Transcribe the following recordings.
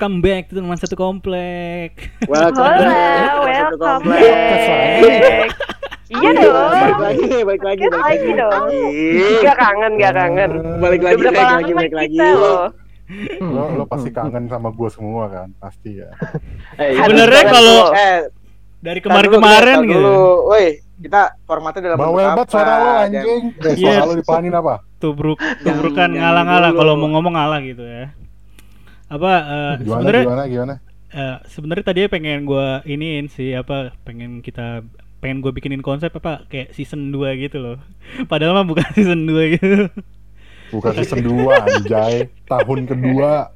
welcome back to teman satu komplek. Welcome Hola, back. welcome back. Iya Balik dong. lagi, balik lagi, Kan balik lagi dong. Gak kangen, gak kangen. Balik lagi, balik lagi, balik lagi. loh. lo lo pasti kangen sama gue semua kan pasti ya Eh, Harus Sebenarnya banget kalau. Eh, dari kemarin-kemarin gitu. Woi, kita formatnya dalam bawel bentuk banget apa? suara lo anjing eh, Iya. suara lo dipanin apa Tubruk, tubrukan ngalah-ngalah kalau mau ngomong ngalah gitu ya. Apa eh, gimana sebenarnya gimana gimana eh, sebenarnya tadi pengen gua iniin sih apa pengen kita pengen gue bikinin konsep apa kayak season 2 gitu loh. Padahal mah bukan season 2 gitu. bukan season 2 anjay tahun kedua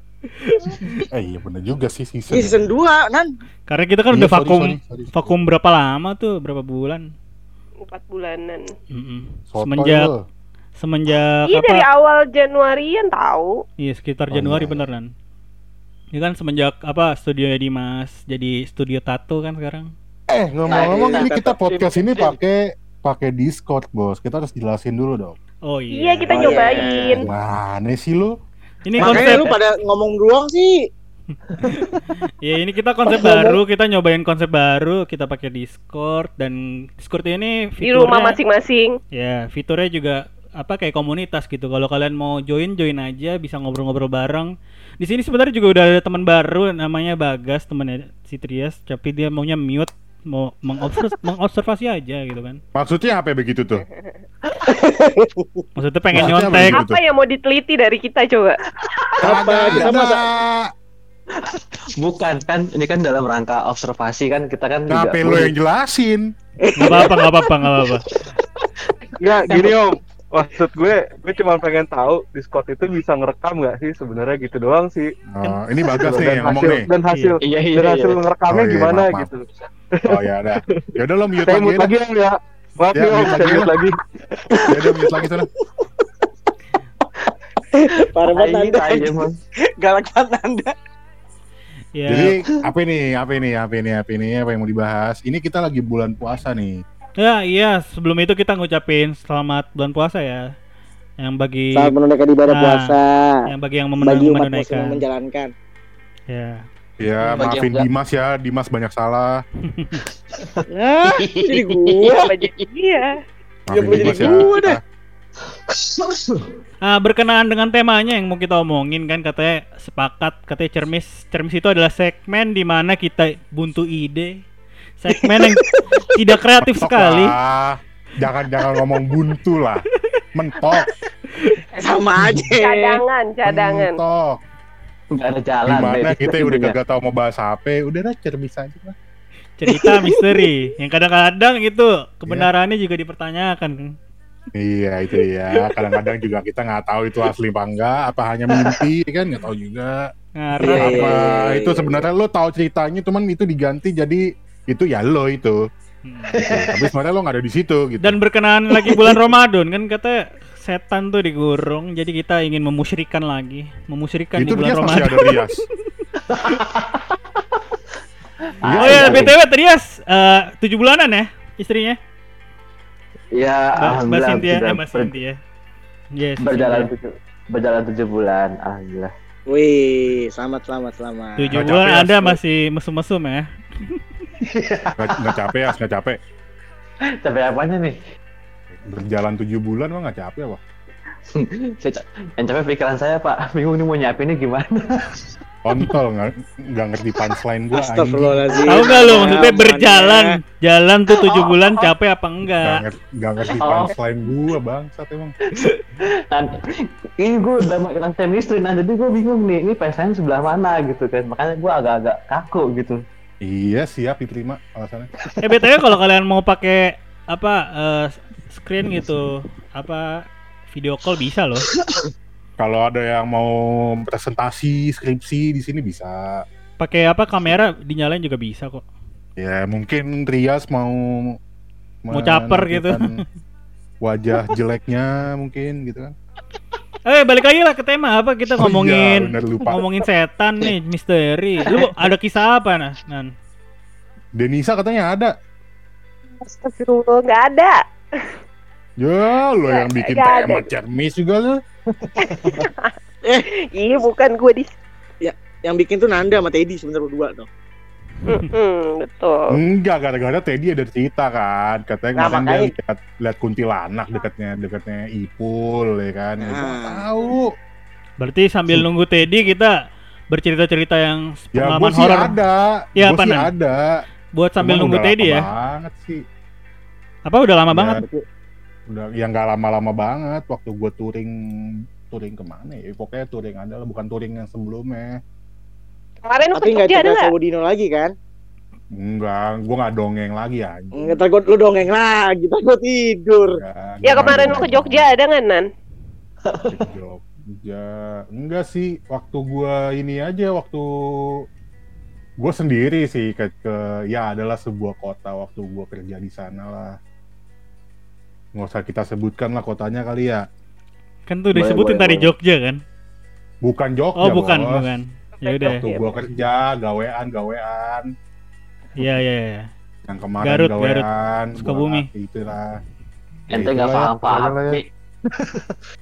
eh iya bener juga sih season season 2, Nan. Karena kita kan Iya, udah sorry, vakum sorry, sorry. vakum berapa lama tuh? Berapa bulan? Empat bulanan. Mm-mm. Sotoy Semenjak semenjak Iya apa? dari awal Januarian tahu. Iya sekitar Oh, Januari iya. Ini kan semenjak apa studio Dimas jadi studio tato kan sekarang. eh ngomong-ngomong Nah, ini iya, kita podcast ini pakai pakai Discord bos kita harus jelasin dulu dong Oh Iya iya. kita Oh, iya. nyobain. mana sih lo Ini Makanya konsep. lu pada ngomong doang sih. Ya ini kita konsep baru, kita nyobain konsep baru, kita pakai Discord dan Discord ini Di rumah masing-masing. Ya, fiturnya juga apa kayak komunitas gitu. Kalau kalian mau join, join aja, bisa ngobrol-ngobrol bareng. Di sini sebenarnya juga udah ada teman baru namanya Bagas, temannya si Trias, tapi dia maunya mute, mau mengobserv- mengobservasi aja gitu kan. maksudnya apa begitu tuh Maksudnya pengen Maksudnya nyontek. begitu. Apa yang mau diteliti dari kita coba? Apa kita masa bukan kan ini kan dalam rangka observasi kan kita kan juga Kenapa lo yang jelasin Nggak apa-apa, nggak apa-apa, nggak apa-apa. Ya gini om, maksud gue, gue cuma pengen tahu Discord itu bisa ngerekam nggak sih sebenarnya gitu doang sih. Oh, ini bagas nih dan yang ngomong hasil, nih dan hasil, Iya, iya, dan iya. hasil ngerekamnya Oh, iya, gimana maaf, maaf. gitu. oh ya udah ya udah lo mute lagi dah. lagi ya. Maaf Ya, om, mute saya lagi mute lah. lagi. ya udah mute lagi sana parah banget Anda. Galak banget Anda. Ya, Jadi apa ini? Apa ini? Apa ini? Apa ini? Apa yang mau dibahas? Ini kita lagi bulan puasa nih. Ya iya, sebelum itu kita ngucapin selamat bulan puasa ya. Yang bagi Saat menunaikan ibadah Nah, puasa yang bagi yang memen- bagi umat muslim yang menunaikan. menjalankan. Ya. Ya, Bagi maafin yang Dimas ya. Dimas banyak salah. Nah, jadi gua. Ya, boleh Dimas jadi ya. gua deh. Ah, berkenaan dengan temanya yang mau kita omongin kan katanya sepakat katanya cermis cermis itu adalah segmen di mana kita buntu ide segmen yang tidak kreatif Mentok sekali lah. Jangan jangan ngomong buntu lah. Mentok. Sama aja. Cadangan, cadangan. Mentok. nggak ada jalan Di mana deh, kita udah intinya. kagak tahu mau bahas apa, udah lah cermis aja lah. cerita misteri yang kadang-kadang itu kebenarannya juga dipertanyakan Iya itu ya. Kadang-kadang juga kita nggak tahu itu asli apa enggak, apa hanya mimpi kan nggak tahu juga. ngarang Iya, apa iya, itu iya. sebenarnya lo tahu ceritanya, cuman itu diganti jadi itu ya lo itu. Hmm. Gitu. Tapi sebenarnya lo nggak ada di situ gitu. dan berkenaan lagi bulan Ramadan kan katanya setan tuh digurung jadi kita ingin memusyrikan lagi memusyrikan itu di bulan Rias masih Ramadan ada Rias. Ah, oh ya iya, btw Trias eh, tujuh bulanan ya istrinya ya Mbak Mbak alhamdulillah Cynthia eh, Mbak Cynthia yes berjalan tujuh berjalan tujuh bulan alhamdulillah Wih, selamat selamat selamat. tujuh bulan ya, anda masih mesum-mesum ya Nggak nggak capek ya, nggak capek. capek apanya nih Berjalan tujuh bulan mah nggak capek apa? Yang capek pikiran saya pak bingung nih mau nyiapinnya gimana Kontol nggak nggak ngerti punchline gua anjing. Astagfirullahaladzim. tahu nggak lu Ya, maksudnya berjalan jalan tuh tujuh bulan capek apa Nggak enggak ngerti, nggak ngerti Oh. punchline gua bangsat emang. Dan ini gue udah makin chemistry nah jadi gue bingung nih ini PSN sebelah mana gitu kan makanya gue agak-agak kaku gitu Iya siap diterima alasannya. eh btw kalau kalian mau pakai apa eh, screen gitu apa video call bisa loh Kalau ada yang mau presentasi skripsi di sini bisa. pakai apa kamera dinyalain juga bisa kok Ya mungkin Rias mau Mau caper gitu. Wajah jeleknya mungkin gitu kan. Eh balik lagi lah ke tema apa kita Oh ngomongin iya, bener, lupa. ngomongin setan nih misteri. Lu ada kisah apa nah? Nan? Denisa katanya ada. Astagfirullah, nggak ada. Ya, lo yang bikin Nggak tema ada. cermis juga lo. Iya bukan gue di. Yang bikin tuh Nanda sama Teddy sebenarnya berdua tuh. Hmm, betul. Enggak, gara-gara Teddy ada cerita kan. Katanya Nah, kemarin dia makanya- lihat, lihat kuntilanak dekatnya dekatnya Ipul ya kan. Ya, Nah. tahu. Berarti sambil nunggu Teddy kita bercerita-cerita yang Ya pengalaman sih horor ada. Ya, apa, sih ada. buat sambil Cuman nunggu udah Teddy lama ya. banget sih. Apa udah lama Ya, banget? Udah yang nggak lama-lama banget waktu gue touring touring ke mana ya? Pokoknya touring adalah bukan touring yang sebelumnya. Kemarin lu Tapi ke nggak Jogja ada cerita nggak? Sabudino lagi kan? Enggak, gue nggak dongeng lagi aja. Nggak takut lu dongeng lagi, takut tidur. Ya kemarin lu ke Jogja ada nggak Nan? Ke Jogja. Enggak sih, waktu gua ini aja waktu gue sendiri sih ke, ke ya adalah sebuah kota waktu gua kerja di sana lah. Nggak usah kita sebutkan lah kotanya kali ya. Kan tuh disebutin tadi. Jogja kan? Bukan Jogja, Oh bukan, Bos. bukan. Ya udah. Waktu gua kerja, gawean, gawean. Iya iya iya. Yang kemarin Garut, Garut. gawean. Sukabumi. gua- Itulah. Ya, Ente nggak itulah ya, paham-paham ya.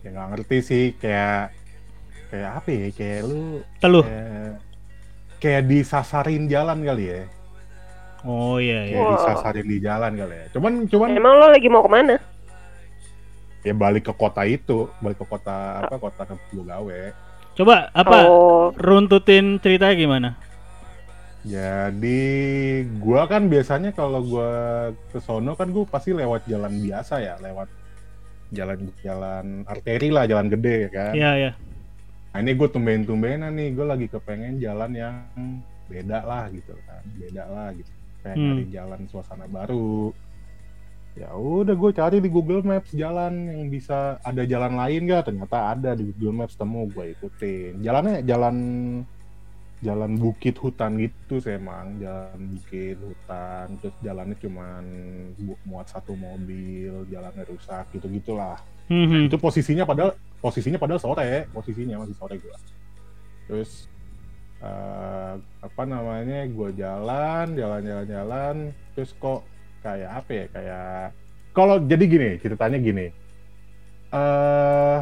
Ya nggak ngerti sih, kayak kayak apa ya? Kayak lu Teluh. kayak, kayak disasarin jalan kali ya. Oh iya iya. Kayak Wow. disasarin di jalan kali ya. Cuman cuman Emang lo lagi mau ke mana? ya balik ke kota itu, balik ke kota apa kota ke gua gawe. Coba apa Oh, runtutin ceritanya gimana? Jadi gua kan biasanya kalau gua ke sono kan gua pasti lewat jalan biasa ya, lewat jalan-jalan arteri lah, jalan gede ya kan. Iya iya. Nah ini gue tumben-tumbenan nih, gue lagi kepengen jalan yang beda lah gitu kan, beda lah gitu. Pengen Hmm. jalan suasana baru. Ya udah gue cari di Google Maps jalan yang bisa ada jalan lain gak? Ternyata ada di Google Maps temu gue ikutin. Jalannya jalan jalan bukit hutan gitu sih emang jalan bukit hutan terus jalannya cuman muat satu mobil jalannya rusak gitu gitulah Hmm, itu posisinya padahal posisinya padahal sore posisinya masih sore gua terus eh, apa namanya gua jalan jalan jalan jalan terus kok kayak apa ya kayak kalau jadi gini ceritanya gini eh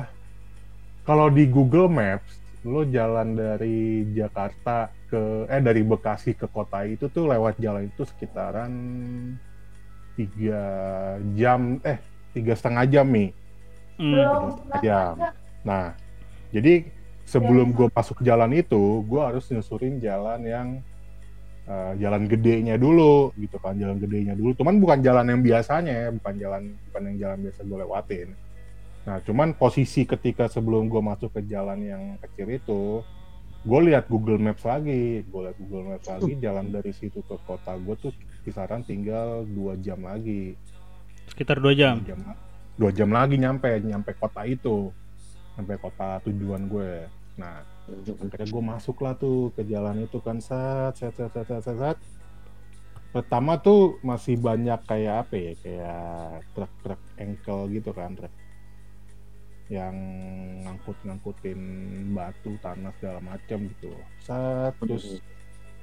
kalau di Google Maps lo jalan dari Jakarta ke eh dari Bekasi ke kota itu tuh lewat jalan itu sekitaran tiga jam eh tiga setengah jam nih hmm. setengah jam. Nah, jadi sebelum gue masuk jalan itu, gue harus nyusurin jalan yang eh, jalan gedenya dulu, gitu kan, jalan gedenya dulu. Cuman bukan jalan yang biasanya, ya, bukan jalan bukan yang jalan biasa gue lewatin. Nah, cuman posisi ketika sebelum gue masuk ke jalan yang kecil itu, gue lihat Google Maps lagi, gue lihat Google Maps lagi, jalan dari situ ke kota gue tuh kisaran tinggal dua jam lagi Sekitar dua jam. jam dua jam lagi nyampe nyampe kota itu sampai kota tujuan gue nah akhirnya gue masuk lah tuh ke jalan itu kan set set set set, set, set. pertama tuh masih banyak kayak apa ya kayak truk-truk engkel gitu kan truk yang ngangkut-ngangkutin batu tanah segala macam gitu. Set terus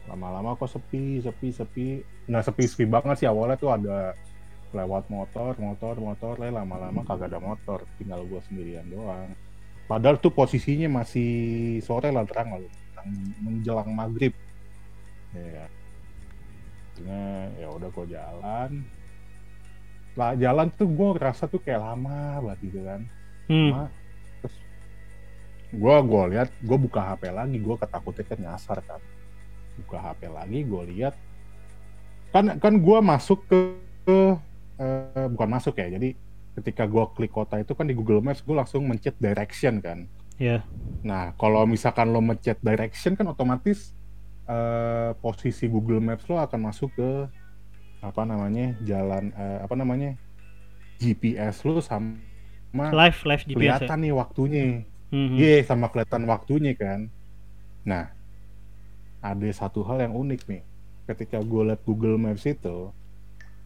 lama-lama kok sepi sepi sepi. Nah sepi sepi banget sih awalnya tuh ada lewat motor motor motor lama-lama kagak ada motor. Tinggal gua sendirian doang padahal tuh posisinya masih sore lah terang terang menjelang maghrib. Ya akhirnya ya udah gua jalan. Lah jalan tuh gua ngerasa tuh kayak lama banget gitu kan. Hmm. lama terus gua gua lihat gua buka HP lagi. Gua ketakutnya kan nyasar kan. Buka HP lagi gua lihat. Kan kan gua masuk ke, ke eh, bukan masuk ya. Jadi ketika gua klik kota itu kan di Google Maps gua langsung mencet direction kan Iya. nah kalau misalkan lo mencet direction kan otomatis eh, posisi Google Maps lo akan masuk ke apa namanya jalan eh, apa namanya GPS lo sama Live live GPS ya. kelihatan nih waktunya Hmm, hmm. Iya, sama kelihatan waktunya kan. Nah, ada satu hal yang unik nih. Ketika gue liat Google Maps itu,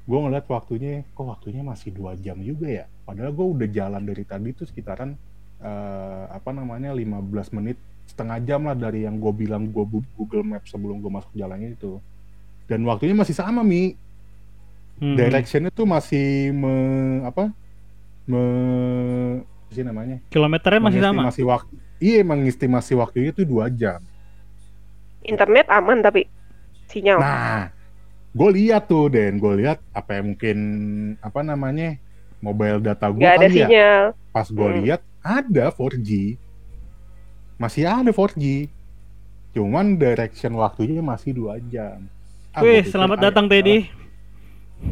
gue ngeliat waktunya, kok waktunya masih dua jam juga ya. Padahal gue udah jalan dari tadi tuh sekitaran eh, apa namanya 15 menit, setengah jam lah dari yang gue bilang gue Google Maps sebelum gue masuk jalannya itu. Dan waktunya masih sama mi, Hmm, directionnya tuh masih me, apa me, sih namanya? Kilometernya masih sama. Mengestimasi waktu. Iya, mengestimasi waktunya itu dua jam. Internet aman tapi sinyal. Nah, gue lihat tuh, Den, gue lihat apa yang mungkin apa namanya mobile data gue Nggak ada ya. sinyal. Pas gue Hmm. lihat ada 4G, masih ada 4G. Cuman direction waktunya masih dua jam. Ah, Wih, selamat ah, datang ya Teddy.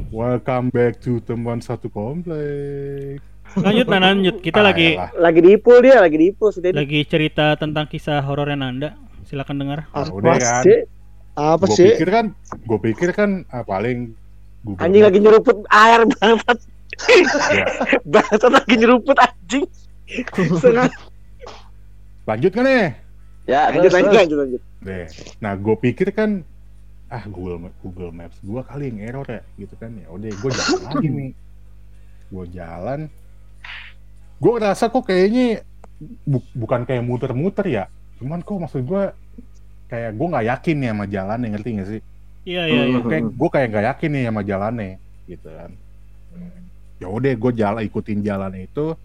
Welcome back to teman satu komplek. Lanjut nah lanjut. Kita Ah, lagi elah. Lagi di pool dia, lagi di pool sudah. lagi cerita tentang kisah horornya Nanda. Silakan dengar. Apa udah kan. Sih? Apa Gue sih? pikir kan, gue pikir kan ah, paling Google Anjing lagi nyeruput air banget. Ya. Bangsat lagi nyeruput anjing. Setengah. Lanjut kan nih? Ya, Lanjut terus, lanjut terus. lanjut lanjut. Deh. Nah, gue pikir kan ah Google Google Maps gue kali yang error ya gitu kan ya udah gue jalan lagi nih gue jalan gue ngerasa kok kayaknya bu- bukan kayak muter-muter ya cuman kok maksud gue kayak gue nggak yakin nih sama jalannya ngerti gak sih? Iya iya iya. kayak gue kayak nggak yakin nih sama jalannya gitu kan. Ya udah gue jalan ikutin jalan itu.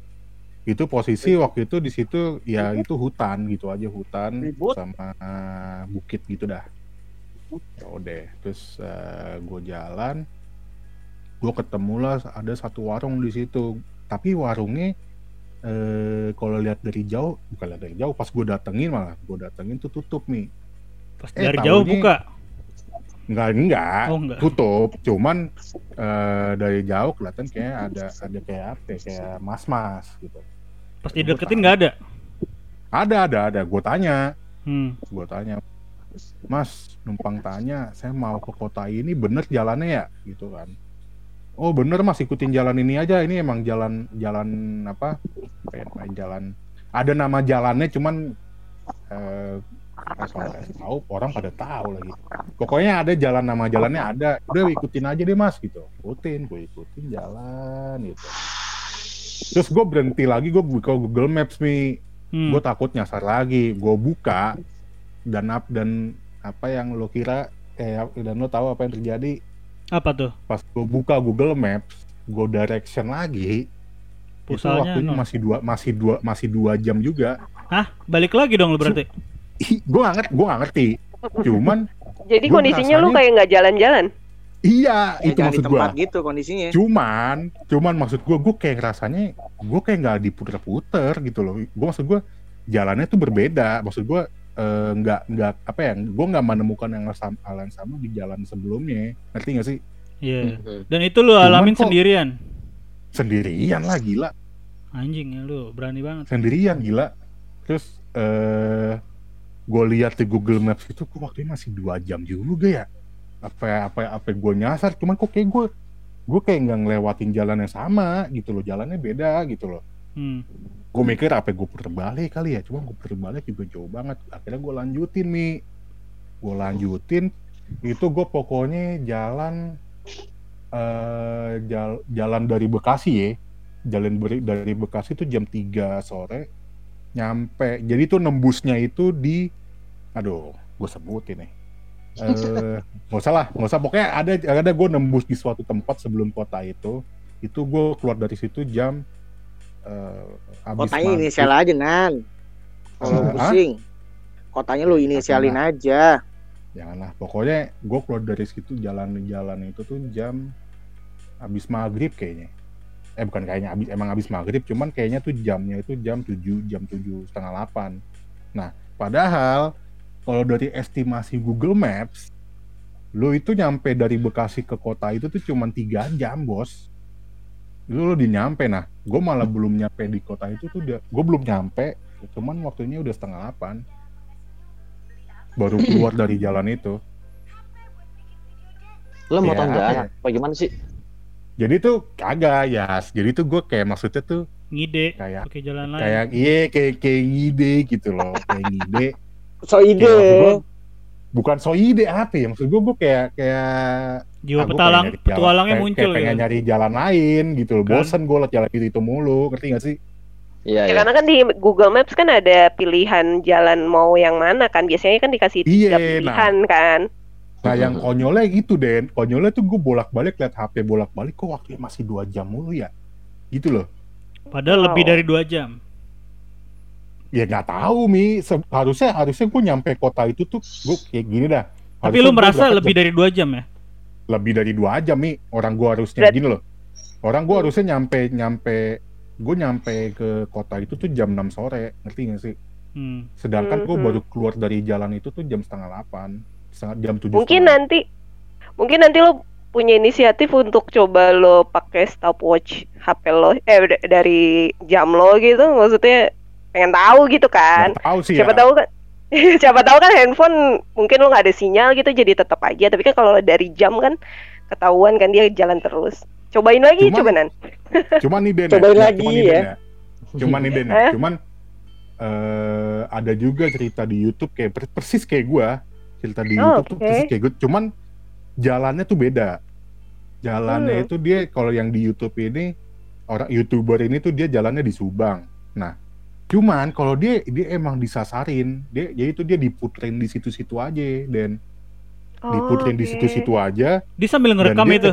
Itu posisi waktu itu di situ ya itu hutan gitu aja hutan Ribut. sama bukit gitu dah. Ya udah terus gue jalan. Gue ketemu lah ada satu warung di situ. Tapi warungnya eh kalau lihat dari jauh bukan lihat dari jauh pas gue datengin malah gue datengin tuh tutup nih Pas Eh, dari jauh buka. Enggak, enggak. Oh enggak. Tutup. Cuman eh, dari jauh kelihatan kayak ada ada kayak apa ya, kayak mas-mas gitu. Pas dideketin nggak ada. Ada, ada, ada. Gue tanya, Hmm. gue tanya, Mas, numpang tanya, saya mau ke kota ini bener jalannya ya, gitu kan? Oh bener mas, ikutin jalan ini aja. Ini emang jalan jalan apa? Apa ya namanya, jalan. Ada nama jalannya, cuman eh pas orang kasih tahu orang pada tahu lagi. Pokoknya ada jalan nama jalannya ada. Udah ikutin aja deh mas gitu. Ikutin, gue ikutin jalan gitu. Terus gue berhenti lagi, gue buka Google Maps nih Hmm. gue takut nyasar lagi gue buka dan ap dan apa yang lo kira eh dan lo tahu apa yang terjadi Apa tuh? pas gue buka Google Maps gue direction lagi itu Pulsanya waktunya nol. masih dua masih dua masih dua jam juga Hah? Balik lagi dong lu berarti. Gue gak ngerti gue gak ngerti cuman Jadi kondisinya lu kayak nggak jalan-jalan. iya Ya, itu maksud gue tempat gitu kondisinya. cuman cuman maksud gue gue kayak rasanya gue kayak nggak diputer-puter gitu loh gue maksud gue jalannya tuh berbeda maksud gue eh, nggak nggak apa ya gue nggak menemukan yang sama hal yang sama di jalan sebelumnya ngerti gak sih Iya. Hmm. Dan itu lu alamin kok- sendirian. sendirian lah gila Anjing ya lu, berani banget. sendirian gila terus eh gue lihat di Google Maps itu kok waktunya masih dua jam juga ya? Apa apa apa gue nyasar? Cuman kok kayak gue gue kayak nggak ngelewatin jalan yang sama gitu loh. Jalannya beda gitu loh. Hmm. gue mikir apa gue puter balik kali ya? Cuma gue puter balik juga jauh banget. Akhirnya gue lanjutin nih gue lanjutin. Itu gue pokoknya jalan eh jal- jalan dari Bekasi ya. Jalan dari Bekasi itu jam 3 sore nyampe jadi tuh nembusnya itu di aduh gue sebutin nih eh nggak usah lah nggak usah pokoknya ada ada gue nembus di suatu tempat sebelum kota itu itu gue keluar dari situ jam eh habis Kotanya maghrib. inisial aja nan. Kalau pusing. Kotanya lu inisialin aja. janganlah pokoknya gue keluar dari situ jalan-jalan itu tuh jam habis maghrib kayaknya eh bukan kayaknya habis emang habis maghrib cuman kayaknya tuh jamnya itu jam 7 jam 7 setengah 8 nah padahal kalau dari estimasi Google Maps lu itu nyampe dari Bekasi ke kota itu tuh cuman tiga jam bos. Lu dinyampe nah gue malah belum nyampe di kota itu tuh udah gue belum nyampe cuman waktunya udah setengah 8 baru keluar dari jalan itu. Lo mau Ya, tau apa jalan ya? apa gimana sih? Jadi tuh kagak ya jadi tuh gue kayak maksudnya tuh Ngide kayak pakai jalan lain. kayak iya kayak kayak ngide gitu loh kayak ngide So Kayak ide. gua, bukan so ide apa ya maksud gue gue kayak kayak Jiwa ah, petalang, jalan- petualangnya kayak- muncul kayak pengen gitu. nyari jalan lain gitu loh Kan? bosen gue liat jalan itu, itu mulu ngerti gak sih Iya, Ya iya. karena kan di Google Maps kan ada pilihan jalan mau yang mana kan. Biasanya kan dikasih Iya, tiga pilihan kan. Nah yang konyolnya gitu Den. Konyolnya tuh gue bolak balik liat HP bolak balik kok waktunya masih dua jam mulu ya? Gitu loh. Padahal Wow. lebih dari dua jam. Ya nggak tahu mi, Se- harusnya harusnya gue nyampe kota itu tuh gue kayak gini dah. Tapi Harusnya lu merasa lebih dari dua jam ya? lebih dari dua jam mi. Orang gua harusnya gini loh. Orang gua harusnya nyampe nyampe gue nyampe ke kota itu tuh jam 6 sore. Ngerti gak sih? Hmm. sedangkan gue baru keluar dari jalan itu tuh jam setengah delapan setengah jam tujuh Mungkin setengah. nanti mungkin nanti lo punya inisiatif untuk coba lo pakai stopwatch HP lo eh dari jam lo gitu. Maksudnya pengen tahu gitu kan. Tahu sih siapa ya. tahu kan siapa tahu kan handphone mungkin lo nggak ada sinyal gitu jadi tetap aja. Tapi kan kalau dari jam kan ketahuan kan dia jalan terus. Cobain lagi Cuman- coba nan cuman nih Den Cobain ya, lagi cuman nih, ya. Den, cuman nih Den ya, Eh? cuman eh, ada juga cerita di YouTube kayak per- persis kayak gua cerita di Oh, YouTube tuh oke. persis kayak gue cuman jalannya tuh beda jalannya Hmm. itu dia kalau yang di YouTube ini orang youtuber ini tuh dia jalannya di Subang nah cuman kalau dia dia emang disasarin dia jadi itu dia diputerin di situ-situ aja dan diputerin di Oh, oke. situ-situ aja Dia sambil ngerekam dia- itu.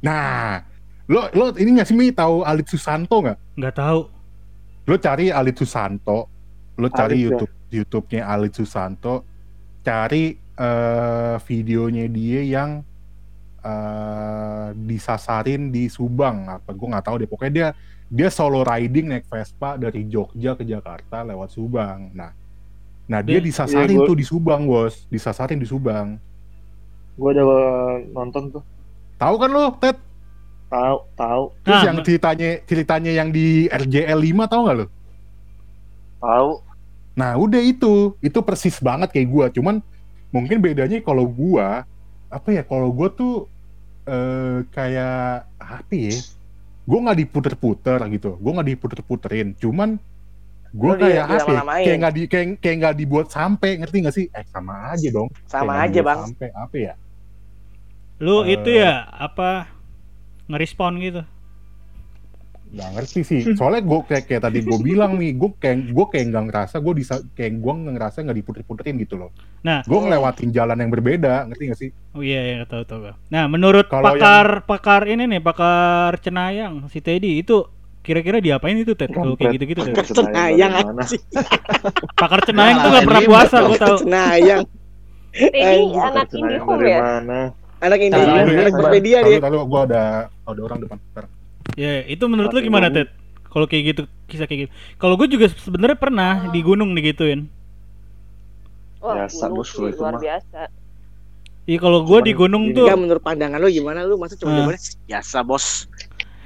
nah lo lo ini nggak sih Mi tahu Alit Susanto nggak Nggak tahu. lo cari Alit Susanto lo cari Alit ya? YouTube YouTube-nya Alit Susanto cari eh, videonya dia yang eh, disasarin di Subang. Apa gue nggak tahu deh. Pokoknya dia dia solo riding naik Vespa dari Jogja ke Jakarta lewat Subang. Nah nah dia disasarin iya, gua- tuh di Subang bos. Disasarin di Subang. Gue udah nonton tuh. tahu kan lo Ted? Tahu, tahu, terus Nah, yang ceritanya ceritanya yang di RJL 5 tahu nggak lo tahu. Nah, udah itu, itu persis banget kayak gua. Cuman mungkin bedanya kalau gua apa ya? Kalau gua tuh eh kayak apa ya? Gua nggak diputer-puter gitu. Gua nggak diputer-puterin. Cuman gua Lu di- kayak apa? ya. Kayak nggak di kayak, kayak nggak dibuat sampai, ngerti nggak sih? Eh sama aja dong. Sama Kayak aja bang. Sampai apa ya? Lu Eh. itu ya apa ngerespon gitu. Nggak ngerti sih. Soalnya gua kayak, kayak tadi gua bilang nih, gua kayak gua kayak nggak ngerasa gua disa, kayak gua nggak ngerasa nggak diputer-puterin gitu loh. Nah. Gua ngelewatin jalan yang berbeda, ngerti nggak sih? Oh iya iya tahu tahu. Nah, menurut Kalau pakar pakar ini nih, pakar Cenayang si Teddy itu kira-kira diapain itu Ted kalau kayak gitu-gitu Ted? Cenayang anjing. Pakar Cenayang tuh Nah, nggak pernah puasa, gua tahu. Cenayang. Ini Anjing, anak Indihome ya mana? Anak ini, Cenayang anak ya, Wikipedia dia. Lalu, lalu gua ada ada orang depan. Ya, itu menurut lu Pakai gimana. Ted? Kalau kayak gitu kisah kayak gitu. Kalau gue juga sebenarnya pernah di gunung digituin. Wah, Biasa, gunung bos, sih, lu itu luar mah. biasa Iya kalau gue di gunung tuh, Enggak menurut pandangan lu gimana lu masa cuma Ah. jawabannya biasa bos.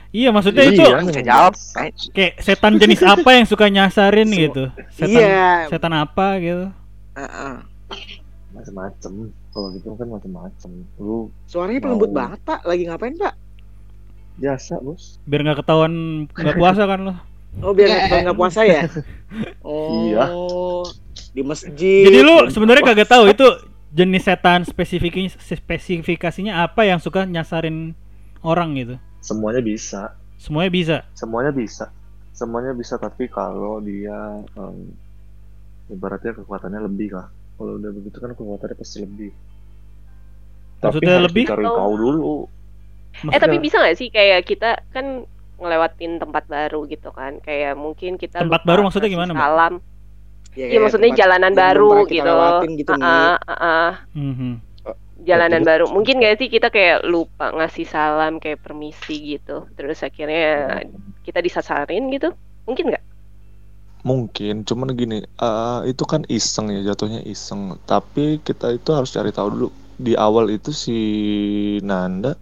iya maksudnya Iya, itu bisa jawab. Kayak setan jenis apa yang suka nyasarin gitu? Setan Iya. setan apa gitu? Heeh. Macem-macem. Kalau gitu kan macem-macem. Lu Suaranya Mau. pelembut banget pak. Lagi ngapain pak? Biasa bos. Biar nggak ketahuan nggak puasa kan lo. Oh biar nggak nggak puasa ya? Oh. Iya. Di masjid. Jadi lu sebenarnya kagak tahu itu jenis setan spesifikasinya spesifikasinya apa yang suka nyasarin orang gitu. Semuanya bisa. Semuanya bisa. Semuanya bisa. Semuanya bisa tapi kalau dia em, ibaratnya kekuatannya lebih lah. Kalau udah begitu kan kekuatannya pasti lebih. Maksudnya harus lebih? dicari Oh. tahu dulu. Eh tapi Maksudnya- bisa nggak sih kayak kita kan ngelewatin tempat baru gitu kan kayak mungkin kita Tempat baru maksudnya gimana, salam Ya, Iya maksudnya jalanan baru gitu. gitu, Mi. Ah, ah, ah. Mhm. Jalanan jadi- baru. Mungkin gak sih kita kayak lupa ngasih salam kayak permisi gitu. Terus akhirnya kita disasarin gitu. Mungkin nggak? Mungkin, cuman gini, eh, itu kan iseng ya, jatuhnya iseng. Tapi kita itu harus cari tahu dulu. Di awal itu si Nanda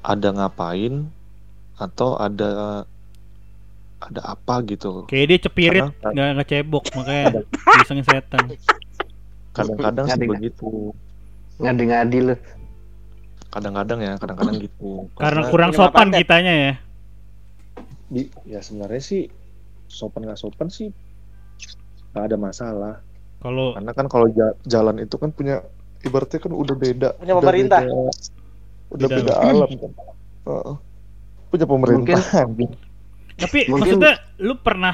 ada ngapain atau ada ada apa gitu. Kayak dia cepirit Karena- nggak nggak cebok makanya disengin setan. Kadang-kadang sih begitu. Ngadi-ngadi lu. Kadang-kadang ya, kadang-kadang gitu. Karena kurang Minum apa, sopan kitanya ya. Di, ya sebenarnya sih sopan nggak sopan sih nggak ada masalah. Kalau Karena kan kalau ja- jalan itu kan punya ibaratnya kan udah beda. Punya udah pemerintah. beda- udah Tidak. beda alam kan. Heeh. punya pemerintah. anjing. Tapi Mungkin- maksudnya lu pernah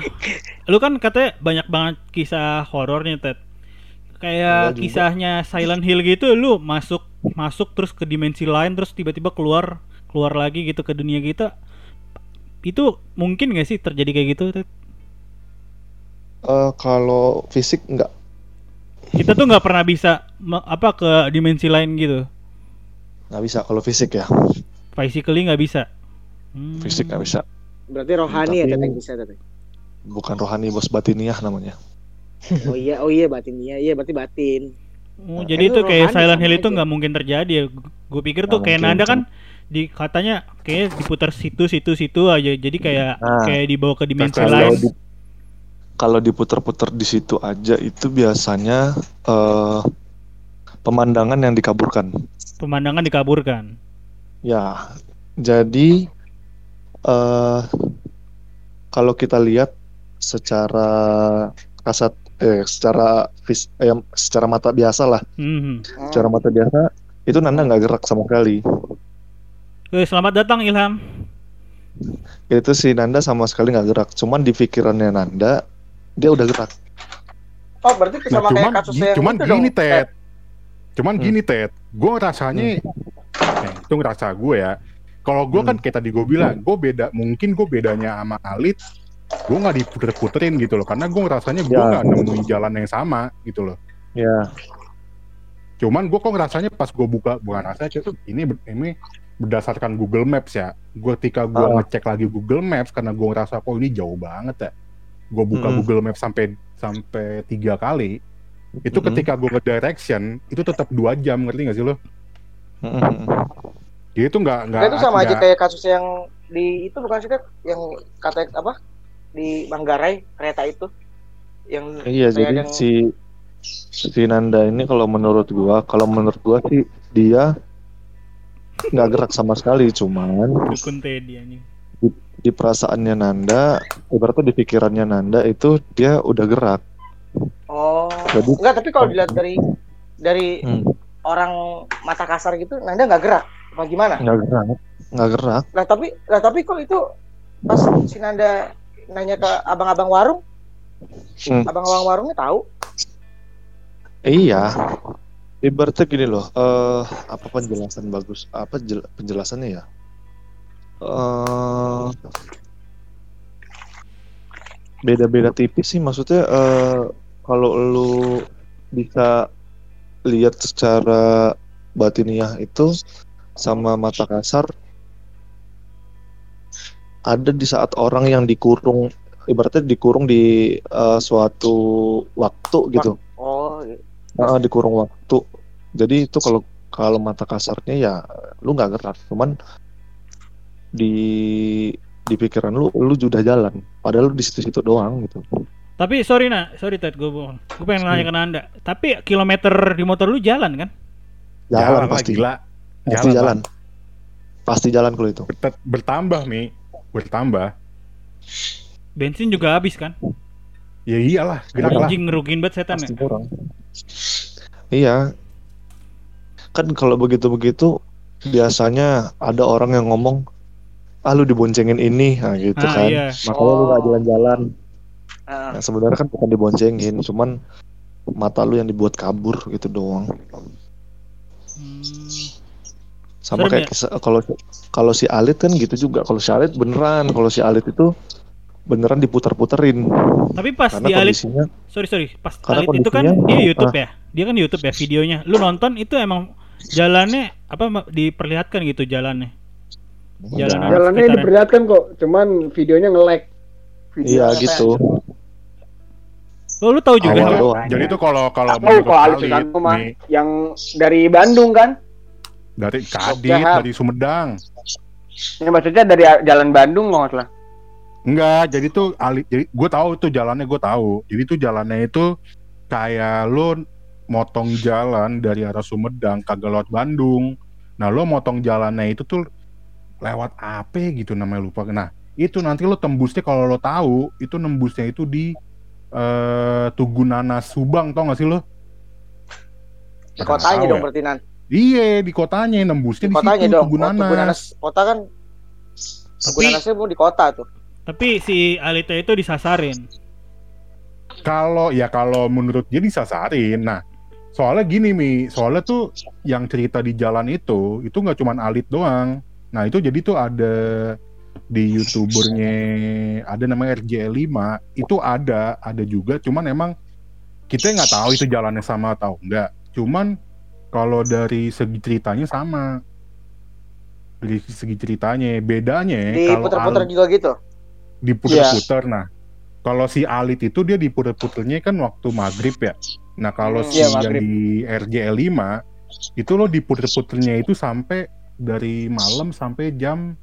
lu kan katanya banyak banget kisah horornya Ted. Kayak Enggak juga. kisahnya Silent Hill gitu lu masuk masuk terus ke dimensi lain terus tiba-tiba keluar keluar lagi gitu ke dunia kita. itu mungkin gak sih terjadi kayak gitu? Ted? Eh, kalau fisik nggak Kita tuh nggak pernah bisa apa ke dimensi lain gitu. Nggak bisa kalau fisik ya Physically nggak bisa. Hmm. fisik nggak bisa Berarti rohani ya Tapi- Tet, yang bisa tapi. bukan rohani bos batiniah namanya Oh iya, oh iya batin iya, iya berarti batin. Oh, Nah, jadi itu itu kayak Silent Hill itu nggak mungkin terjadi ya. Gue pikir tuh kayak Nanda kan di katanya kayak diputar situ situ situ aja. Jadi kayak Nah. kayak dibawa ke dimensi Kalau lain. kalau di, kalau diputer-puter di situ aja itu biasanya eh pemandangan yang dikaburkan Pemandangan dikaburkan. ya jadi eh kalau kita lihat secara kasat eh secara vis, eh, secara mata biasa lah Hmm. secara mata biasa itu Nanda nggak gerak sama sekali Oke, selamat datang Ilham. itu si Nanda sama sekali nggak gerak cuman di pikirannya Nanda dia udah gerak Oh, berarti Nah, sama cuman, kayak kasus gi- yang cuman itu gini dong. Ted, cuman Hmm. gini Ted, gue rasanya, eh, itu ngerasa gue ya. Kalau gue kan Hmm. kayak tadi gue bilang, gue beda, mungkin gue bedanya sama Alit, gue nggak diputer-puterin gitu loh, karena gue ngerasanya gue Ya. nggak nemuin jalan yang sama gitu loh. ya Cuman gue kok ngerasanya pas gue buka, bukan rasanya itu ini ini berdasarkan Google Maps ya. Gue ketika gue Ah. ngecek lagi Google Maps karena gue ngerasa kok ini jauh banget ya. Gue buka Mm-mm. Google Maps sampai sampai tiga kali. Itu Mm-mm. ketika gue ngedirection itu tetap dua jam ngerti gak sih lo? Mm-mm. Dia itu nggak nggak. Nah, itu sama aja kayak kasus yang di itu bukan sih yang kata apa? Di Manggarai kereta itu. Yang Iya, jadi yang- si si Nanda ini kalau menurut gua, kalau menurut gua sih dia nggak gerak sama sekali, cuman Dukun Teddy anjing. di perasaannya Nanda, ibaratnya di pikirannya Nanda itu dia udah gerak. Oh. Jadi- Enggak, tapi kalau dilihat dari dari Hmm, orang mata kasar gitu, Nanda nggak gerak. Apa gimana? nggak gerak, nggak gerak. Lah tapi lah tapi kok itu pas si Nanda nanya ke abang-abang warung, Hmm. abang-abang warungnya tahu. Iya. Ibaratnya gini loh, eh apa penjelasan bagus? Apa jel- penjelasannya ya? eh beda-beda tipis sih maksudnya eh kalau lu bisa lihat secara batiniah itu sama mata kasar ada di saat orang yang dikurung ibaratnya dikurung di eh, suatu waktu gitu Oh. Ah, dikurung waktu. Jadi itu kalau kalau mata kasarnya ya lu nggak gerak, cuman di di pikiran lu lu sudah jalan, padahal lu di situ-situ doang gitu. Tapi sorry nah, sorry Ted, gue bohong. Gue pengen nanya ke Nanda. Tapi kilometer di motor lu jalan kan? Jalan, lah, pasti, gila. pasti Jalan, jalan, pasti jalan kalau itu. Bertambah mi, bertambah. Bensin juga habis kan? Ya iyalah, gerak lah. Anjing ngerugiin banget setan ya. Pasti kurang. Iya, kan kalau begitu-begitu biasanya ada orang yang ngomong, ah lu diboncengin ini, nah gitu Ah kan. iya. Makanya lu nggak Oh. jalan-jalan. Nah, sebenarnya kan bukan diboncengin, cuman mata lu yang dibuat kabur gitu doang. Hmm. Sama Serem kayak kisa- kalau kalau si Alit kan gitu juga. Kalau si Alit beneran, kalau si Alit itu beneran diputar-puterin. Tapi pas Karena di Alit, sorry sorry, pas Alit itu kan dia YouTube ya, dia kan YouTube ya videonya. Lu nonton itu emang jalannya apa diperlihatkan gitu jalannya. Jalan. Jalannya diperlihatkan kok, cuman videonya nge-lag. Iya gitu. Oh, lu tahu juga. Awal doang. Jadi itu kalau kalau Tahu kok Alit Alit Susanto mah yang dari Bandung kan? dari Kadit, dari Sumedang. Yang maksudnya dari jalan Bandung kalau nggak salah. Enggak, jadi tuh Alit, jadi gue tahu tuh jalannya gue tahu. Jadi tuh jalannya itu kayak lo motong jalan dari arah Sumedang kagak lewat Bandung. Nah lo motong jalannya itu tuh lewat apa gitu namanya lupa. Nah itu nanti lo tembusnya kalau lo tahu itu nembusnya itu di eh Tugunana Subang tau gak sih lo? Di kotanya Tahu dong ya? berarti nan. Iya di kotanya nembusnya Di di, kotanya situ dong. Oh, Tugunanas. Tugunanas kota kan Tugunanasnya mau di kota tuh. Tapi si Alita itu disasarin. Kalau ya kalau menurut dia disasarin. Nah, soalnya gini mi, soalnya tuh yang cerita di jalan itu itu nggak cuman Alit doang. Nah itu jadi tuh ada di youtubernya ada namanya RJL5 itu ada ada juga. Cuman emang kita nggak tahu itu jalannya sama atau enggak cuman kalau dari segi ceritanya sama. Dari segi ceritanya bedanya Di kalau puter-puter Al- juga gitu. diputer-puter nah. Kalau si Alit itu dia diputer-puternya kan waktu maghrib ya. Nah kalau Hmm, si iya, yang di RJL5 itu lo diputer-puternya itu sampai dari malam sampai jam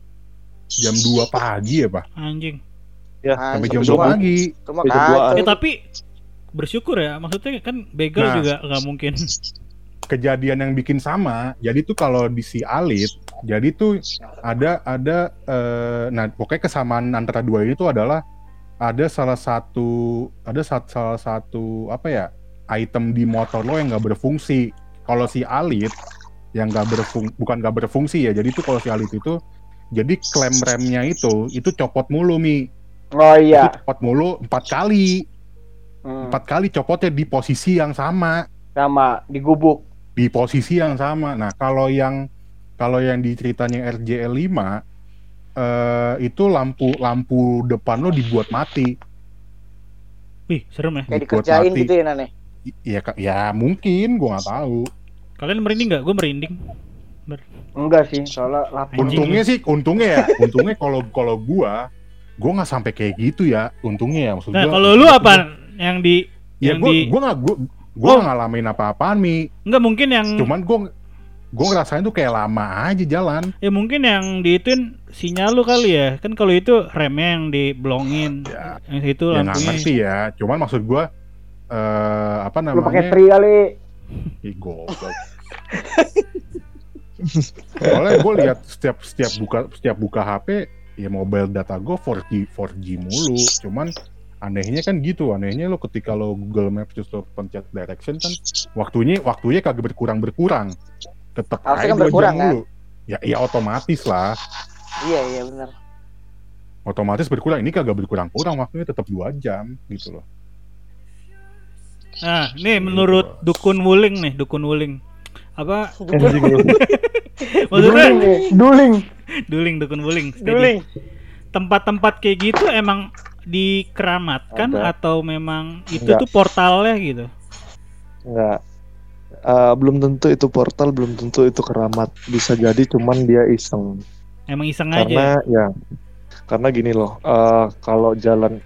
jam 2 pagi ya pak Anjing. Ya, Ah, sampai jam 2 pagi Cuma. Ya tapi bersyukur ya. Maksudnya kan begal Nah. juga nggak mungkin. kejadian yang bikin sama jadi tuh kalau di si Alit jadi tuh ada ada eh, nah pokoknya kesamaan antara dua ini tuh adalah ada salah satu ada sa- salah satu apa ya item di motor lo yang nggak berfungsi kalau si Alit yang nggak berfung bukan nggak berfungsi ya jadi tuh kalau si Alit itu jadi klem remnya itu itu copot mulu mi Oh iya. itu copot mulu empat kali Hmm, empat kali copotnya di posisi yang sama sama di gubuk. di posisi yang sama. Nah, kalau yang kalau yang di ceritanya RJL 5 eh itu lampu lampu depan lo dibuat mati. Wih, serem ya. Kayak Dibuat dikerjain mati. gitu ya Nane. I- Ya Kak, ya mungkin gua nggak tahu. Kalian merinding nggak? Gue merinding. Enggak sih, soalnya lapor. Untungnya sih, untungnya ya, untungnya kalau kalau gua gua nggak sampai kayak gitu ya. Untungnya ya maksud Nah, gua. kalau lu apa yang di Ya yang gua di gua nggak gua gua Oh. nggak ngalamin apa-apaan mi. Enggak mungkin yang Cuman gua gua ngerasain tuh kayak lama aja jalan. ya mungkin yang diituin sinyal lu kali ya. Kan kalau itu remnya yang diblongin. Ya, Yang itu ya nggak lampunya. ngerti ya. Cuman maksud gua eh apa Lu pakai namanya? tri kali. Ih, goblok. Soalnya gue lihat setiap setiap buka setiap buka HP ya mobile data gue 4G 4G mulu. Cuman anehnya kan gitu, anehnya lo ketika lo Google Maps terus lo pencet direction kan waktunya waktunya kagak berkurang berkurang. Tetap Harusnya aja kan dua berkurang, jam mulu. Ya ya otomatis lah, Iya iya benar. otomatis berkurang. Ini kagak berkurang-kurang waktunya tetap dua jam gitu loh. Nah, nih menurut dukun Wuling nih, dukun Wuling. Apa maksudnya Duling nih, duling. duling dukun steady. Duling. Tempat-tempat kayak gitu emang dikeramatkan Ada. atau memang itu Enggak. tuh portalnya gitu. Enggak. Eh, belum tentu itu portal, belum tentu itu keramat. Bisa jadi cuman dia iseng. Emang iseng aja. Karena ya, karena gini loh. eh, kalau jalan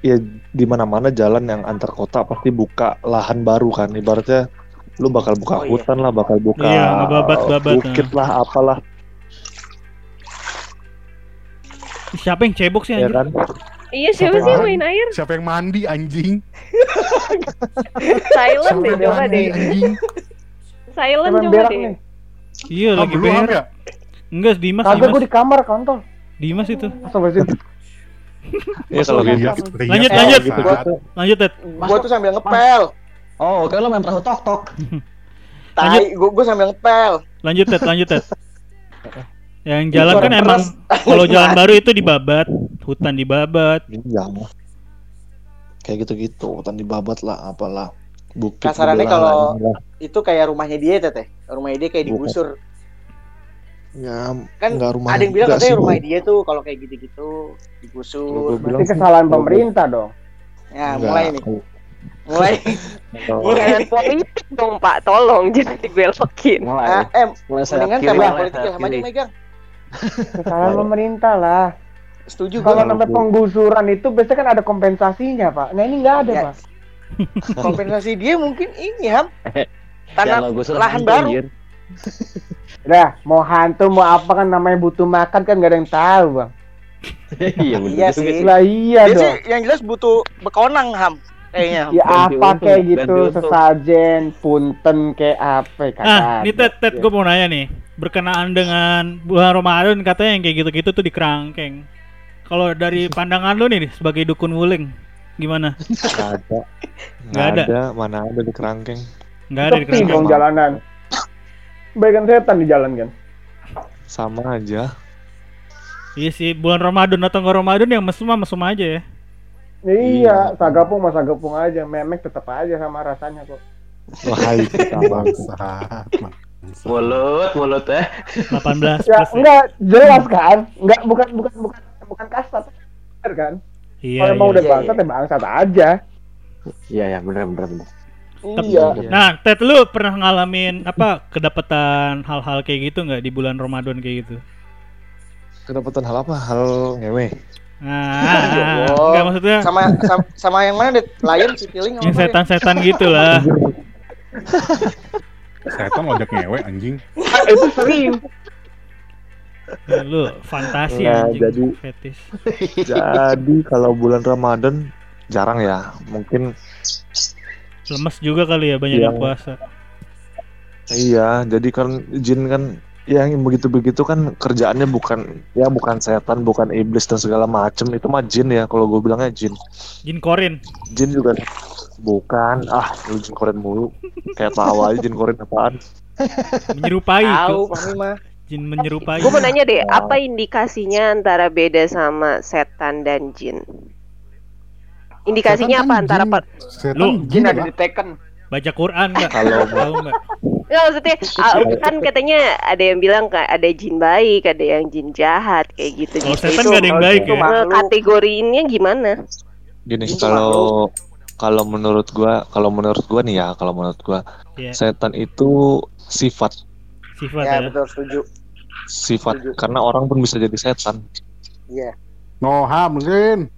ya di mana-mana jalan yang antar kota pasti buka lahan baru kan. Ibaratnya lu bakal buka Oh, iya. hutan lah, bakal buka Iya, ngebabat-babat, bukit lah, apalah, Siapa yang cebok sih ya anjir? kan? Iya siapa sih yang main air? Siapa yang mandi anjing? Silent deh Siapa coba deh. anjing? Silent coba deh. nih. Iya Ah, lagi berak. ya? Enggak, Dimas, Kagak Dimas. gue di kamar kontol. Dimas itu. Astagfirullahaladzim. Iya kalau gitu. Lanjut, lanjut. gitu, Gua Sat. tuh Lanjut, Ted. Gua tuh sambil ngepel. Oh, oke lo main perahu tok tok. Tai, gua, gua sambil ngepel. Lanjut, Ted. Lanjut, Ted. Yang jalan kan emang kalau jalan baru itu dibabat, hutan dibabat. Iya. Kayak gitu-gitu, hutan dibabat lah, apalah. Bukit Kasarannya kalau-. Itu kayak rumahnya dia teteh. Rumahnya dia kayak Bukan. digusur. ya Kan nggak rumah ada yang bilang katanya sih. rumah dia tuh kalau kayak gitu-gitu digusur. Berarti kesalahan pemerintah dong. Ya, mulai nih. Kalau- Mulai. kalau- Mulai. Politik dong Pak, tolong jangan dibelokin. Mulai. Ah, eh, mulai mendingan tema politik Ilham aja kiri. megang. Kesalahan pemerintah lah. Setuju Kalau sampai penggusuran itu biasanya kan ada kompensasinya, Pak. Nah, ini nggak ada, Ya. Pak. Kompensasi dia mungkin ini Ham. Jangan Tanah lahan hantu, baru. Udah, mau hantu mau apa kan namanya butuh makan kan gak ada yang tahu, Bang. Iya Iya sih. Lah iya Dia sih dong. yang jelas butuh bekonang Ham. Kayaknya. Ya apa untung, kayak gitu, sesajen, punten kayak apa kata. Ah, nih Ted, Ted, gue mau nanya nih. Berkenaan dengan bulan Ramadan katanya yang kayak gitu-gitu tuh di kerangkeng. Kalau dari pandangan lu nih sebagai dukun wuling, gimana? Nggak ada. Nggak Nggak ada. ada. Mana ada di kerangkeng. Nggak ada di kerangkeng. dong jalanan. Bagian setan di jalan kan. Sama aja. Iya sih, bulan Ramadan atau nggak Ramadan yang mesum mesum aja ya. Iya, sagapung mas sagapung aja, memek tetap aja sama rasanya kok. Wah, itu sama. Bangsat. Mulut, mulut eh. 18 Ya plus. ya. enggak jelas kan? Enggak bukan bukan bukan bukan kasar kan? Iya. Kalau emang iya. udah Iya, bangsat ya bangsat aja. Iya ya bener bener bener. Iya. Nah, Ted lu pernah ngalamin apa kedapatan hal-hal kayak gitu nggak di bulan Ramadan kayak gitu? Kedapatan hal apa? Hal ngewe. Nah, Allah. enggak maksudnya Sama, sama sama yang mana deh? Lion, si Piling yang setan-setan gitu lah. Setan ojek ngewe anjing. itu sering. Ya, lu fantasi Nah, anjing jadi- fetis. Jadi kalau bulan Ramadan jarang ya. Mungkin Lemes juga kali ya banyak Iya. yang puasa. iya. Jadi kan jin kan yang begitu-begitu kan kerjaannya bukan ya bukan setan, bukan iblis dan segala macem itu mah jin ya. Kalau gue bilangnya jin. Jin korin. Jin juga bukan. Ah, lu jin koren mulu. Kayak tahu aja jin koren apaan. Menyerupai Tahu, mah. Jin menyerupai. Gue mau nanya deh, apa indikasinya antara beda sama setan dan jin? Indikasinya Setan apa kan antara jin. per... Setan Lu, jin Jin ada apa? di Tekken. Baca Quran nggak? Kalau nggak? Nggak, maksudnya ah, kan katanya ada yang bilang ada jin baik, ada yang jin jahat kayak gitu. Kalau gitu. setan nggak ada yang kalau baik ya. kategoriinnya gimana? gini kalau kalau menurut gua kalau menurut gua nih ya kalau menurut gua Iya. setan itu sifat Sifat Ya, ya. betul setuju. sifat Setuju. karena orang pun bisa jadi setan Iya. Noha mungkin.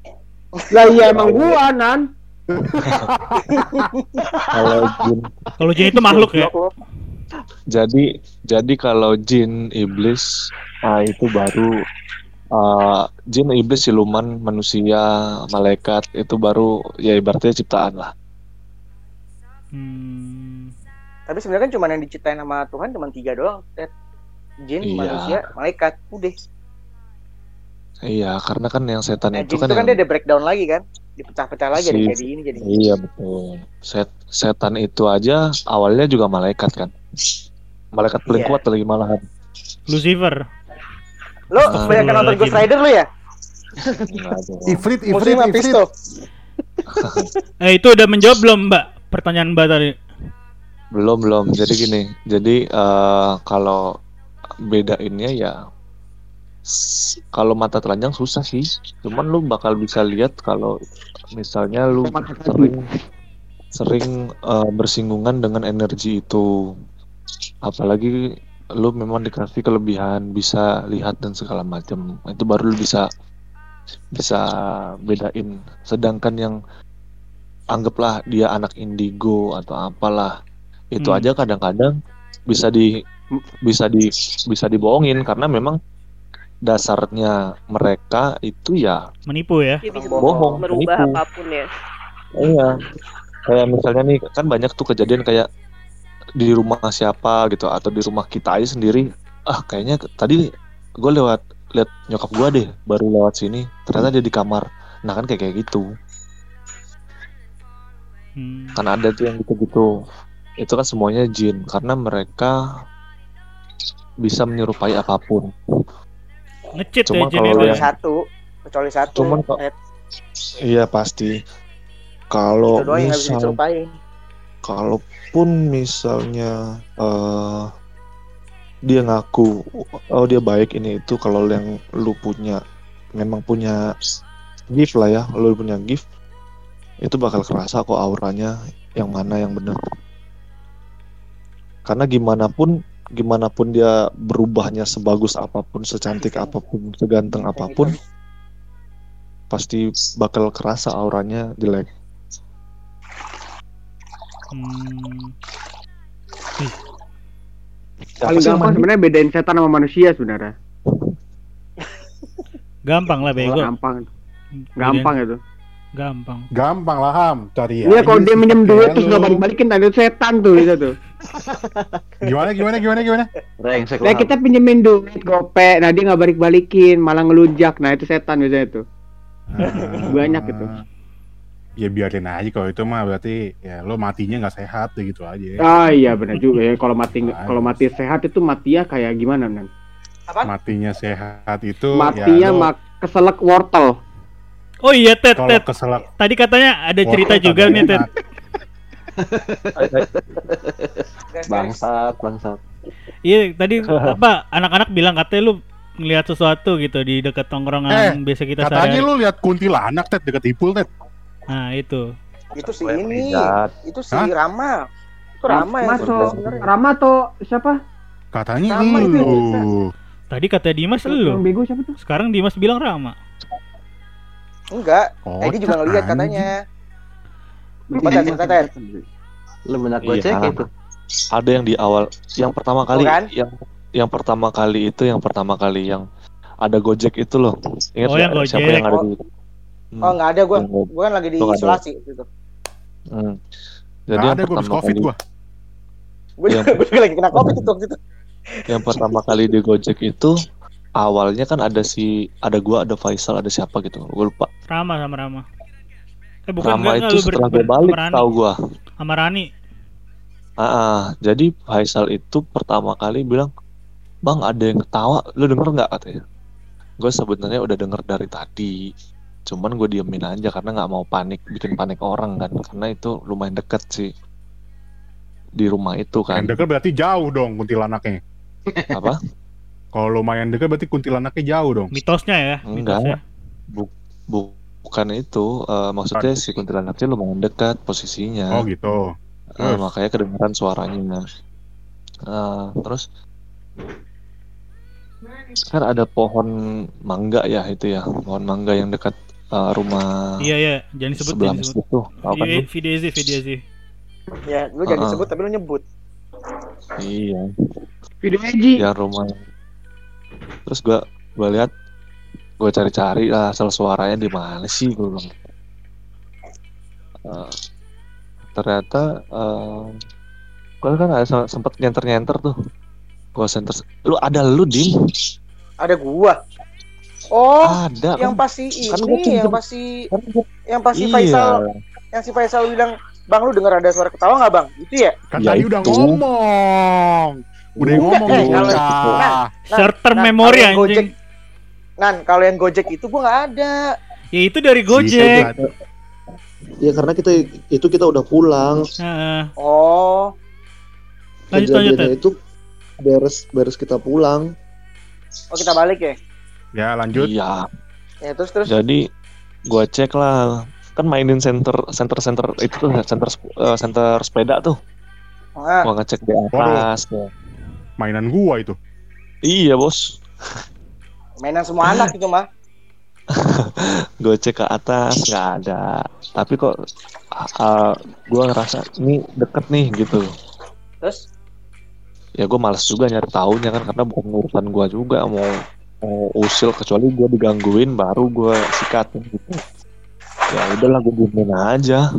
Lah iya emang gua nan. Kalau jin Kalau jin itu makhluk ya. Jadi jadi kalau jin iblis ah itu baru ah, jin iblis siluman manusia malaikat itu baru ya ibaratnya ciptaan lah Hmm. Tapi sebenarnya kan cuma yang diciptain sama Tuhan cuma tiga doang. Ted. Jin, Iya. manusia, malaikat. Udah. Iya karena kan yang setan Nah, itu kan itu kan yang dia ada breakdown lagi kan. Dipecah-pecah lagi Si- jadi ini jadi ini. iya betul Set, setan itu aja awalnya juga malaikat kan malaikat paling Iya. kuat lagi malahan Lucifer. Lo Ah, banyak nonton lagi. Ghost Rider lo ya? Ifrit, ifrit, ifrit. Eh itu udah menjawab belum Mbak? Pertanyaan Mbak tadi. Belum belum. Jadi gini, jadi eh, kalau bedainnya ya kalau mata telanjang susah sih. Cuman lu bakal bisa lihat kalau misalnya lu sering sering eh, bersinggungan dengan energi itu. Apalagi lu memang dikasih kelebihan bisa lihat dan segala macam. Itu baru lu bisa bisa bedain. Sedangkan yang anggaplah dia anak indigo atau apalah itu Hmm. aja kadang-kadang bisa di bisa di bisa dibohongin karena memang dasarnya mereka itu ya Menipu ya. Bohong merubah menipu. apa pun ya. iya kayak misalnya nih kan banyak tuh kejadian kayak di rumah siapa gitu atau di rumah kita aja sendiri ah kayaknya tadi gue lewat lihat nyokap gue deh baru lewat sini ternyata dia di kamar nah kan kayak kayak gitu Hmm. kan ada tuh yang gitu-gitu itu kan semuanya jin karena mereka bisa menyerupai apa pun Ngecit ya. Kecuali yang- satu. Kecuali satu. Cuman kok- iya pasti kalau misal kalaupun misalnya eh dia ngaku oh dia baik ini itu kalau yang lu punya memang punya gift lah ya lu punya gift itu bakal kerasa kok auranya yang mana yang benar karena gimana pun gimana pun dia berubahnya sebagus apa pun secantik apa pun seganteng apa pun pasti bakal kerasa auranya jelek Hmm. Paling gampang sebenarnya bedain setan sama manusia sebenarnya. Gampang lah bego. Gampang. Gampang itu. Gampang. Gampang lah ham, cari Iya kalau dia minjem duit terus nggak balik-balikin tadi setan tuh itu tuh. Gimana gimana gimana gimana? Brengsek Nah lah. kita pinjemin duit gope, nah dia nggak balik-balikin, malah ngelunjak, nah itu setan biasanya tuh. Banyak itu. Ah. Ya biarin aja kalau itu mah berarti ya lo matinya nggak sehat gitu aja. Ah iya benar juga ya kalau mati Bagus. kalau mati sehat itu mati ya kayak gimana nan? Matinya sehat itu Matinya ya lo mak keselak wortel. Oh iya Ted, Ted. keselak Tadi katanya ada cerita wortel juga nih Ted. Bangsat, bangsat. Iya tadi apa anak-anak bilang katanya lu ngelihat sesuatu gitu di dekat tongkrongan biasa kita Katanya sehari. lu lihat kuntilanak Ted deket Ipul Ted. Nah itu. Itu si ini. Itu si Hah? Rama. Itu Rama yang Masuk. Rama atau siapa? Katanya itu. lu. Tadi kata Dimas lu. bego siapa tuh? Sekarang Dimas bilang Rama. Enggak, Oh, Teddy juga ngeliat anjing. katanya. Ted. Lu benak Iya. gocek itu. Ada yang di awal, yang pertama kali, Bukan? yang yang pertama kali itu, yang pertama kali yang ada Gojek itu loh. Ingat Oh, yang siapa Gojek. yang ada di? Hmm, Oh nggak ada gua, Go- gua kan lagi di ada. isolasi gitu. hmm. Jadi Nggak yang ada gue pertama covid kali, gua. Gua Yang- juga, gua juga lagi kena covid itu waktu itu. yang pertama kali di Gojek itu awalnya kan ada si, ada gua, ada Faisal, ada siapa gitu, gue lupa. Rama sama Rama. Eh bukan Rama enggak, itu setelah gue balik sama Rani. tahu gua. Sama Rani. Ah, ah. jadi Faisal itu pertama kali bilang, Bang ada yang ketawa, lu denger nggak katanya? Gue sebenarnya udah denger dari tadi, cuman gue diemin aja karena nggak mau panik, bikin panik orang kan, karena itu lumayan deket sih di rumah itu kan. Yang deket berarti jauh dong kuntilanaknya. Apa? Kalau lumayan deket berarti kuntilanaknya jauh dong. Mitosnya ya. Enggak. Mitosnya. Bu- bukan itu, eh, maksudnya si kuntilanaknya lumayan dekat posisinya. Oh gitu. Terus? makanya kedengeran suaranya. Eh, terus kan ada pohon mangga ya itu ya, pohon mangga yang dekat eh, rumah Iya iya, jangan disebut sebelah jangan disebut. masjid tuh. Kan Video video sih, video sih. Ya, lu jangan Ah. disebut tapi lu nyebut. Iya, Video Eji. yang rumah. Terus gua gua lihat gua cari-cari lah asal suaranya di mana sih gua bilang. Eh, ternyata eh gua kan ada se- sempet nyenter-nyenter tuh. Gua center. Lu ada lu dim? Ada gua. Oh, ada. yang kan? pasti kan ini, yang pinjem. pasti Kan yang pasti iya. Faisal, yang si Faisal bilang, "Bang, lu dengar ada suara ketawa nggak, Bang?" Itu ya? Kan Ya tadi udah itu. ngomong. Udah ngomong eh, tuh, kalau- bocah. Nah, Short term nah, memory yang anjing. Gojek- Nan, kalau yang Gojek itu gua nggak ada. Ya itu dari Gojek. Ya karena kita itu kita udah pulang. Heeh. Oh, Lanjut lanjut. Itu beres beres kita pulang. oh kita balik ya? Ya lanjut. Iya. Ya terus terus. Jadi gua cek lah kan mainin center center center itu tuh center sp- eh, center sepeda tuh Ah, gua ngecek di atas. Mainan gua itu. iya bos mainan semua anak itu mah. gue cek ke atas nggak ada. Tapi kok uh, gue ngerasa ini deket nih gitu. Terus? Ya gue males juga nyari tahunya kan karena bukan urusan gue juga. Mau mau usil kecuali gue digangguin baru gue sikatin gitu. Ya udahlah gue diemin aja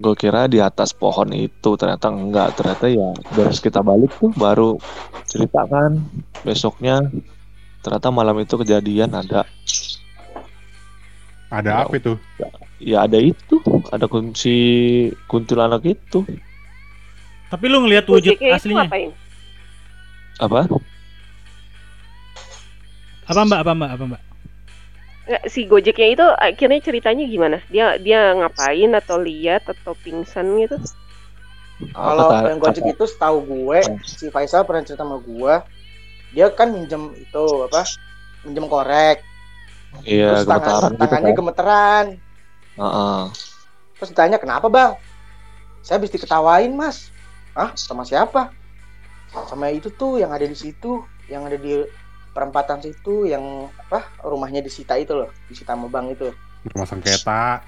gue kira di atas pohon itu ternyata enggak ternyata ya beres kita balik tuh baru ceritakan besoknya ternyata malam itu kejadian ada Ada Ya, apa itu? ya ada itu ada kunci kuntilanak itu Tapi lu ngelihat wujud itu aslinya. ngapain? apa Apa Mbak? Apa Mbak? Apa Mbak? Nggak, si Gojeknya itu akhirnya ceritanya gimana? Dia dia ngapain atau lihat atau pingsan gitu? kalau yang Gojek itu setahu gue, si Faisal pernah cerita sama gue, dia kan minjem itu apa? Minjem korek. iya terus tangan, gemetaran gitu tangannya kan gemeteran. Heeh. Terus ditanya kenapa bang? Saya habis diketawain mas. Ah sama siapa? Sama itu tuh yang ada di situ, yang ada di perempatan situ, yang apa rumahnya disita itu loh, disita sama bang itu. Rumah sengketa.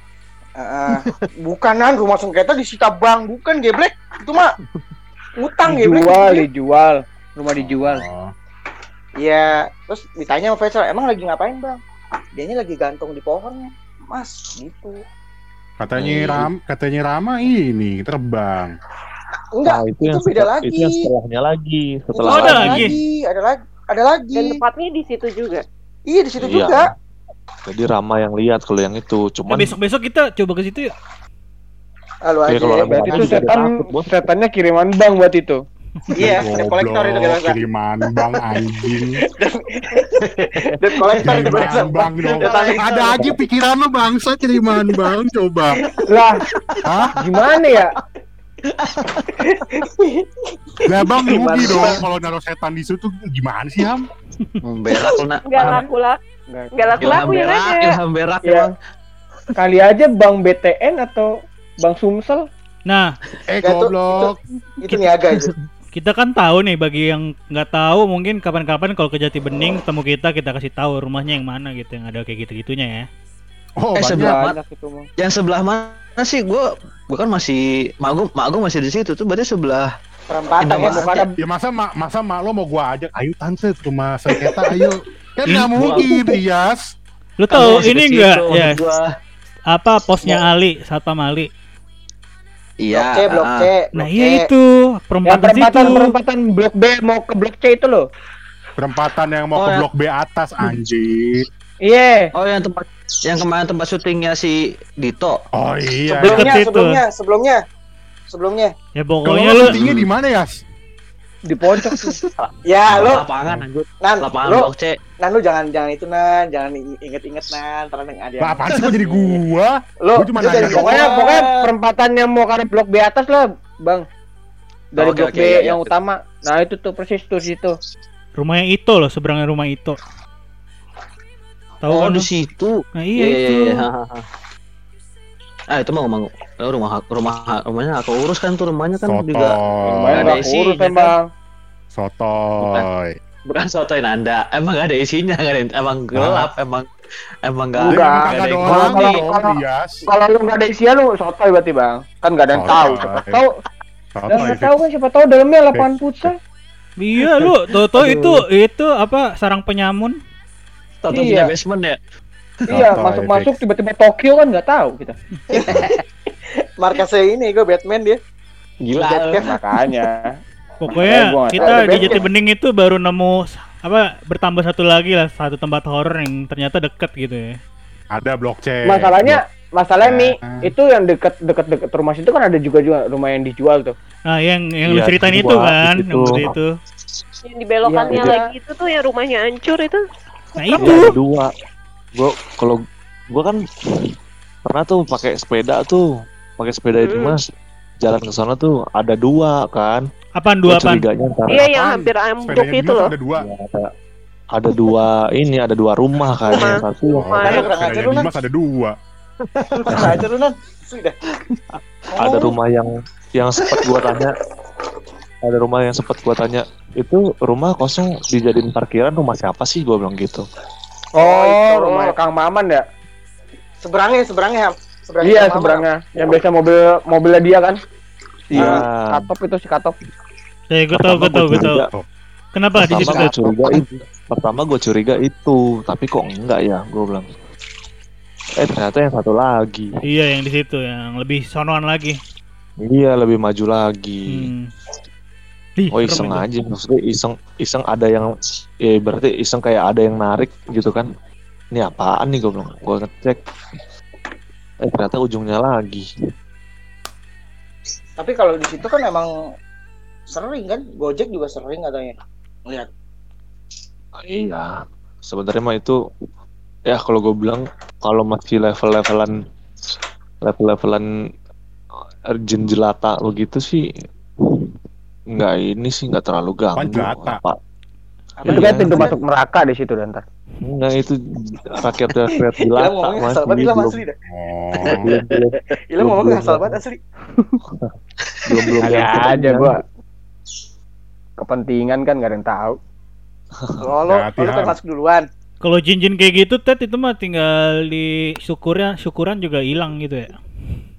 Ah, bukanan rumah sengketa disita bang, bukan geblek. Itu mah utang geblek. Dijual, dijual. Rumah dijual. Oh. Iya, terus ditanya sama Faisal, emang lagi ngapain bang? Dianya lagi gantung di pohon, mas, gitu. Katanya Hmm. Ram, katanya Rama ini terbang. Enggak, Nah, itu itu yang beda setel- lagi. itu yang setelahnya lagi setelah Oh, ada ada lagi? ada lagi, ada lagi. Dan tempatnya di situ juga. Iya di situ Iya. juga. jadi Rama yang lihat kalau yang itu Eh, cuman besok-besok kita coba ke situ yuk. Lalu Oke, aja. kalau ya. Berarti ada itu setan takut, setannya kiriman bang buat itu. Iya, debt kolektor itu kita kiriman bang anjing. Debt kolektor itu Kiriman biasa. bang dong. Ada aja pikiran lu bangsa kiriman bang coba. Lah, gimana ya? Lah bang rugi dong kalau naruh setan di situ gimana sih Ham? Berak lu nak. Nggak laku laku, Nggak. nggak laku yang berak, ada. ilham berak Ya. Kali aja Bang BTN atau Bang Sumsel. Nah, Eh Ya, goblok. Itu niaga itu. kita kan tahu nih bagi yang nggak tahu mungkin kapan-kapan kalau ke Jati Bening ketemu kita kita kasih tahu rumahnya yang mana gitu yang ada kayak gitu-gitunya ya. Oh Eh, banyak. sebelah mana? Banyak itu Bang. Yang sebelah mana sih? Gua gua kan masih mak gua, mak gua masih di situ tuh berarti sebelah Perempatan ya bukan ada Ya masa mak masa mak lo mau gua ajak ayo tante ke rumah sengketa ayo. Kan nggak Gua- mungkin Iyas. Lu Kan tahu masih ini enggak ya? gua. Apa posnya Ali, Satpam Ali? Iya. blok C, blok ah. C. Nah, blok C. iya itu Yang perempatan perempatan situ. perempatan blok B mau ke blok C itu loh. Perempatan yang mau Oh, ke ya. blok B atas anjing. Iya. Oh yang tempat yang kemarin tempat syutingnya si Dito. Oh iya. Sebelumnya, situ. sebelumnya, sebelumnya, sebelumnya. Ya pokoknya lo lu syutingnya di mana Yas? Di pojok tuh. Ya, lo, lapangan anjir. nan, Lapangan blok C. nan, lu jangan, jangan itu nan, jangan inget-inget nan, ntar ada ada. Apaan sih kok jadi gua? Lo, Gua cuma lu nanya. Pokoknya pokoknya, perempatan yang mau ke blok B atas lah, Bang. Dari Oke, blok oke, B iya, yang iya. utama. Nah, itu tuh persis tuh situ. rumahnya Ito loh, seberangnya rumah Ito. Tahu Oh kan? di situ. Nah, Iya iya iya itu. iya. ha, ha. Ah itu mau mau rumah rumah rumahnya aku urus kan tuh rumahnya kan juga Lumayan ada nggak isinya, kurus kan? emang. Sotoy. bukan sotoin anda emang gak ada isinya gak ada emang gelap emang emang gak ada Kalau- kalau- Yas. Kalau lu nggak ada isian lu sotoy berarti, Bang. Kan nggak ada yang tahu. Sotoy. Siapa tahu, Sotoy. dan nggak tahu kan siapa tahu dalamnya lapangan futsal. Iya lu, Toto itu itu apa sarang penyamun? Toto Iya. punya basement ya Iya, masuk-masuk tiba-tiba Tokyo kan nggak tahu kita. markasnya ini, gue Batman dia. gila Batman. Makanya. Pokoknya Eh, kita tahu. di Jati. Bening itu baru nemu apa bertambah satu lagi lah satu tempat horor yang ternyata deket gitu ya. Ada blok C. Masalahnya masalahnya nih Nah. itu yang deket deket deket rumah situ kan ada juga juga rumah yang dijual tuh. Nah, yang yang lu Iya, ceritain itu kan, itu. yang itu. Yang di belokannya Iya, lagi itu tuh yang rumahnya hancur itu. Nah, itu. ada dua. Gua kalau gua kan pernah tuh pakai sepeda tuh, pakai sepeda itu Hmm. Mas. Jalan ke sana tuh ada dua kan. Apaan dua apaan? Iya yang hampir ambruk itu loh. ada dua. ya, ada ada dua ini ada dua rumah kan Rumah. yang satu Oh, Rumah. Sepedanya. Dimas ada dua. Kurang ajar lu, Nan. Sudah. ada rumah yang yang sempat gua tanya ada rumah yang sempat gua tanya itu rumah kosong dijadiin parkiran rumah siapa sih gua bilang gitu Oh, itu. rumah Kang Maman ya? Seberangnya, seberangnya. Seberangnya Iya, seberangnya. Yang biasa mobil mobilnya dia kan? Iya. Ah, Katop itu si Katop. Ya, gue tau, gue tau, gue tau. Oh, Kenapa di situ? gue curiga itu pertama gue curiga itu tapi kok enggak ya gue bilang eh ternyata yang satu lagi Iya, yang di situ yang lebih sonoan lagi. iya lebih maju lagi Hmm. Ih, oh iseng itu. aja maksudnya iseng iseng ada yang ya berarti iseng kayak ada yang narik gitu kan ini apaan nih gue bilang gue ngecek eh ternyata ujungnya lagi Tapi kalau di situ kan emang sering kan, Gojek juga sering katanya. Lihat. iya sebenarnya mah itu ya kalau gue bilang kalau masih level-levelan level-levelan eh, jin jelata begitu sih nggak ini sih nggak terlalu ganggu apa Apa Itu kayak pintu masuk neraka di situ dan ntar. enggak itu rakyat rakyat Ilham jelata ngomongnya mas asal banget, asli dah. Oh. Ilham ngomongnya asal banget asli. belum belum yang aja kepentingan. gua. Kepentingan kan gak ada yang tahu. Oh, lo, kan masuk duluan. Kalau jin-jin kayak gitu, Ted itu mah tinggal di syukurnya, syukuran juga hilang gitu ya.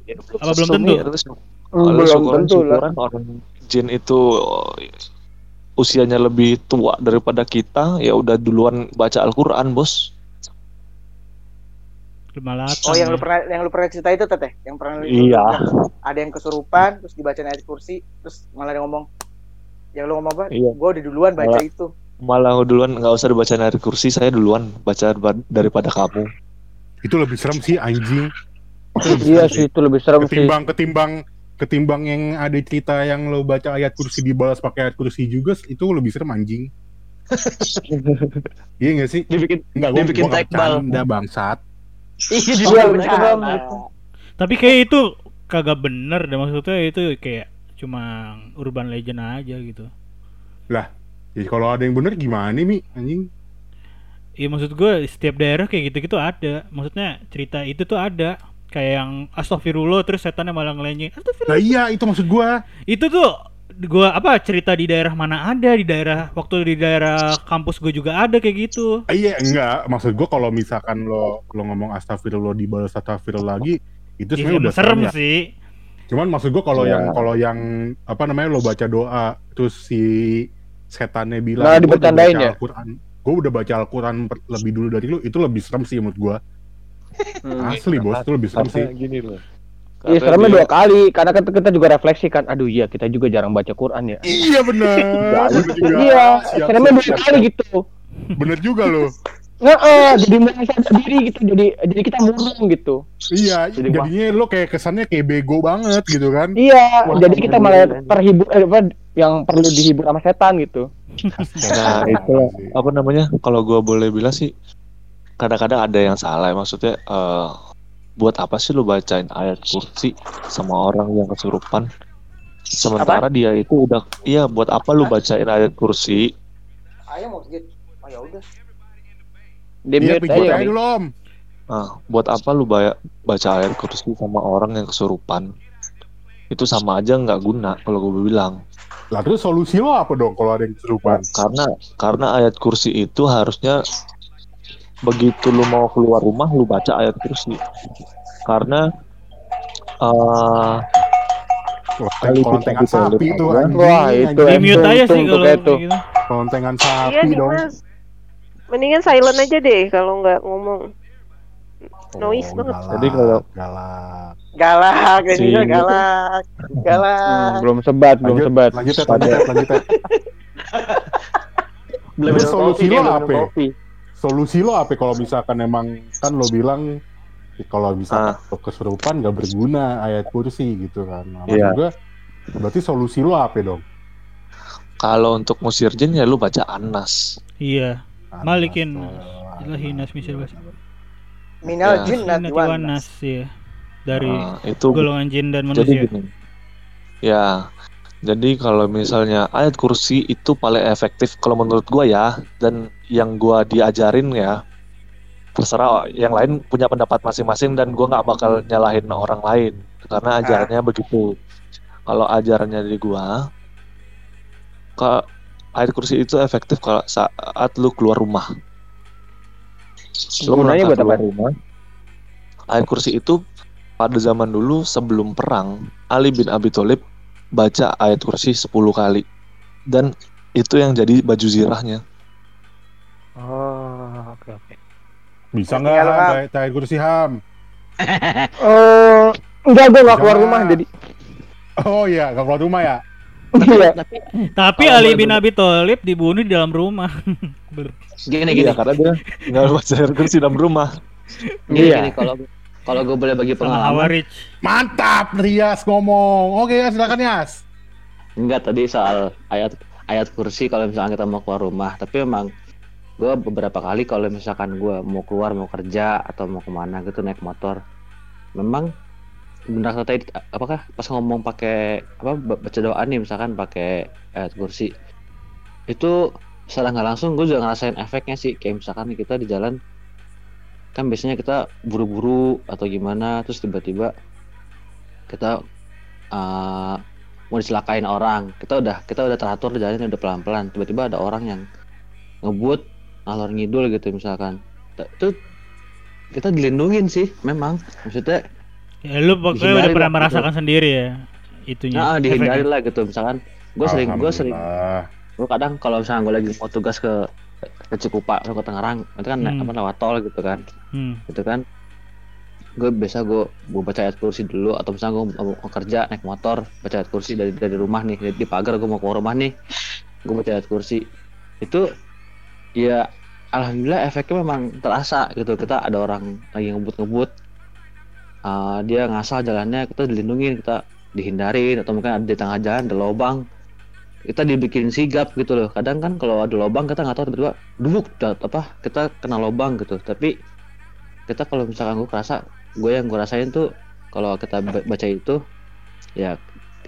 Ya, Apa belum tentu? nih, kalau Belum syukuran tentu lah. orang jin itu usianya lebih tua daripada kita ya udah duluan baca Al-Qur'an bos Kemalatan. Oh, yang lu ya. pernah yang lu pernah cerita itu teteh, yang pernah lu Iya. Ada yang kesurupan, terus dibaca ayat kursi, terus malah dia ngomong, yang lu ngomong apa? Iya. Gue udah duluan baca Malah- itu. malah duluan nggak usah dibaca dari kursi saya duluan baca ba- daripada kamu Itu lebih serem sih anjing. Itu lebih Iya serem sih itu lebih serem sih. Ketimbang ketimbang ketimbang yang ada cerita yang lo baca ayat kursi dibalas pakai ayat kursi juga itu lebih serem anjing. iya gak sih? dibikin Enggak gua, Dibikin gua nggak tekbal. bangsat. iya Iya. Tapi kayak itu kagak bener deh maksudnya itu kayak cuma urban legend aja gitu Lah, ya kalau ada yang bener gimana nih, Mi? Anjing. Iya maksud gue setiap daerah kayak gitu-gitu ada maksudnya cerita itu tuh ada kayak yang astagfirullah terus setannya malah ngelenyeng astagfirullah Nah iya, itu maksud gua. itu tuh gua apa cerita di daerah mana ada di daerah waktu di daerah kampus gue juga ada kayak gitu Ah, Iya, enggak. Maksud gua kalau misalkan lo lo ngomong astagfirullah dibalas astagfirullah lagi, itu Iya, sebenarnya udah serem ya. sih Cuman maksud gua kalau Iya. yang kalau yang apa namanya lo baca doa terus si setannya bilang Nah, "Gua udah dibercandain baca ya?" Al-Quran, gue udah baca Al-Quran lebih dulu dari lu, itu lebih serem sih menurut gua. Hmm. Asli bos, itu lebih serem sih. Gini loh. Iya, seremnya dua kali karena kan kita juga refleksi kan. Aduh iya, kita juga jarang baca Quran ya. Iya bener, bener juga. Iya, Siap, seremnya dua siap, kali siap. gitu. Bener juga lo. Heeh, jadi merasa diri gitu. Jadi jadi kita murung gitu. Iya, Jadi jadinya lo kayak kesannya kayak bego banget gitu kan. Iya, Wah, jadi kita malah terhibur eh, apa yang perlu dihibur sama setan gitu. Nah itu apa namanya kalau gua boleh bilang sih kadang-kadang ada yang salah ya. maksudnya eh, buat apa sih lu bacain ayat kursi sama orang yang kesurupan sementara dia itu udah iya buat apa lu bacain ayat kursi Ayo mau sedikit. Oh ya udah. Dia pijit aja aja kali. dulu om. nah buat apa lu ba- baca ayat kursi sama orang yang kesurupan itu sama aja nggak guna kalau gue bilang Lah terus solusi lo apa dong kalau ada yang kesurupan? karena karena ayat kursi itu harusnya begitu lu mau keluar rumah lu baca ayat kursi karena eh Wah, Kali kolontengan kita sapi bisa itu anjing. Wah, itu di mute aja sih tuh kalau kayak gitu Kolontengan Iya sapi nih dong. mas. Mendingan silent aja deh kalau nggak ngomong. Noise Oh, banget. galak, Jadi kalau- galak. Galak, ini Si- juga galak. Hmm, Galak. belum sebat, belum Lanjut, sebat. lanjut ya, lanjut ya, lanjut ya. Belum solusi lo belum apa? Solusi lo apa kalau misalkan emang kan lo bilang "Ih, kalau misalkan Ah. lo kesurupan gak berguna ayat kursi gitu kan. Nah, Iya. gua, berarti solusi lo apa dong? kalau untuk musir jin ya lu baca anas iya Anas, Malikin. eh, Ilahi nas misal bas Minal Ya. jin Sunnati wan nas ya dari Nah, itu golongan jin dan jadi manusia gini ya jadi kalau misalnya ayat kursi itu paling efektif kalau menurut gua ya dan yang gua diajarin ya terserah yang lain punya pendapat masing-masing dan gua nggak bakal nyalahin orang lain karena ajarannya begitu. Kalau ajarannya dari gua ke ayat kursi itu efektif kalau saat lu keluar rumah. Lu Gunanya buat apa? rumah ayat kursi itu pada zaman dulu sebelum perang Ali bin Abi Thalib baca ayat kursi 10 kali dan itu yang jadi baju zirahnya Oh, oke oke. Bisa Berarti nggak Ham, Ham- kayak ayat kursi ham? Eh, enggak gua enggak keluar rumah jadi. Oh iya, nggak keluar rumah ya? Iya. Tapi tapi Kalau Ali bin Abi Thalib dibunuh di dalam rumah gini gini. Iya, karena dia nggak baca ayat kursi dalam rumah Gini, Iya. gini, kalau kalau gue boleh bagi pengalaman Mantap, Rias ngomong. Oke ya, silakan Yas. enggak tadi soal ayat ayat kursi kalau misalkan kita mau keluar rumah tapi memang gue beberapa kali kalau misalkan gue mau keluar mau kerja atau mau ke mana gitu naik motor memang benar kata tadi apakah pas ngomong pakai apa ba- baca doa nih misalkan pakai ayat kursi itu secara nggak langsung gue juga ngerasain efeknya sih kayak misalkan kita di jalan kan biasanya kita buru-buru atau gimana terus tiba-tiba kita uh, mau dicelakain orang. Kita udah kita udah teratur jalan udah pelan-pelan. Tiba-tiba ada orang yang ngebut ngalor ngidul gitu misalkan. Itu kita dilindungin sih memang. Maksudnya ya lu pokoknya udah pernah lah, merasakan sendiri ya itunya. Nah, dihindari efeknya. lah gitu. Misalkan gue sering gue sering gue kadang kalau misalnya gue lagi mau tugas ke ke Cikupa atau ke Tangerang itu kan Hmm. apa lewat tol gitu kan Hmm. gitu kan. Gue biasa gue gue baca ayat kursi dulu atau misalnya gue mau, kerja naik motor baca ayat kursi dari dari rumah nih di, pagar gue mau keluar rumah nih gue baca ayat kursi. Itu ya alhamdulillah efeknya memang terasa gitu. Kita ada orang lagi ngebut-ngebut uh, dia ngasal jalannya kita dilindungi kita dihindarin atau mungkin ada di tengah jalan ada lubang. Kita dibikin sigap gitu loh. Kadang kan kalau ada lubang kita nggak tahu tiba-tiba duduk apa kita kena lubang gitu. Tapi kita kalau misalkan gue kerasa gue yang gue rasain tuh kalau kita ba- baca itu ya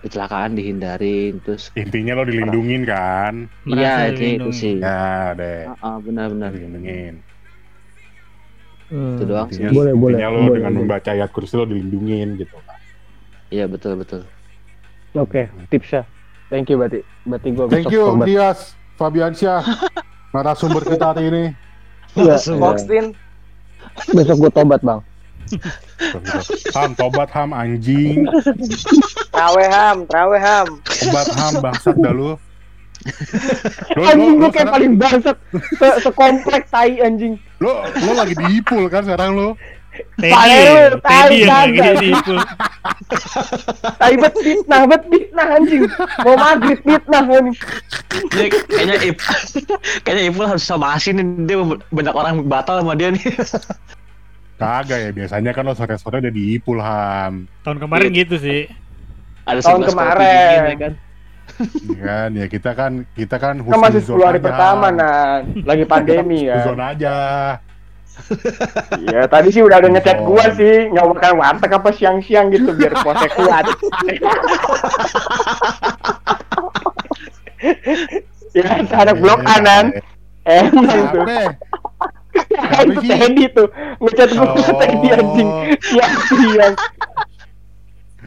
kecelakaan dihindarin terus Intinya lo dilindungin kan? iya itu sih Ya, deh. Ah, ah, benar-benar Dilindungin. Hmm. itu doang sih Intinya, Boleh, boleh, intinya lo boleh, dengan boleh. membaca ayat kursi lo dilindungin gitu. iya betul betul Oke, tipsnya. Thank you berarti. Berarti gue Thank you, Dias, Fabiansyah, narasumber kita hari ini. Iya, Foxtin besok gue tobat bang. Ham, tobat ham anjing, Trawe ham, trawe ham. tobat ham bangsat dah lu. Lo, lo, Anjing gue kayak paling bangsat. Se Sekomplek tai anjing. lo, lo lagi diipul kan sekarang lo. Teddy, Teddy tai, yang lagi di. Tai bet fitnah, bet fitnah anjing. Mau maghrib fitnah anjing. Ini kayaknya Ip kayaknya Ipul harus sama asin dia banyak orang batal sama dia nih Kagak ya, biasanya kan lo sore-sore udah diipul ham. Tahun kemarin gitu sih. ada Tahun 11 kopi kemarin. ya kan Iya kan, ya kita kan, kita kan Kan masih husnuzon 10 hari pertama nah. Lagi pandemi ya. Husnuzon aja. Iya, tadi sih udah ada ngechat gua sih, nggak makan warteg apa siang-siang gitu biar puasa kuat. ya, ada blok kanan. Emang tuh. Itu? Teddy tuh ngechat gua Oh. Teddy anjing siang-siang.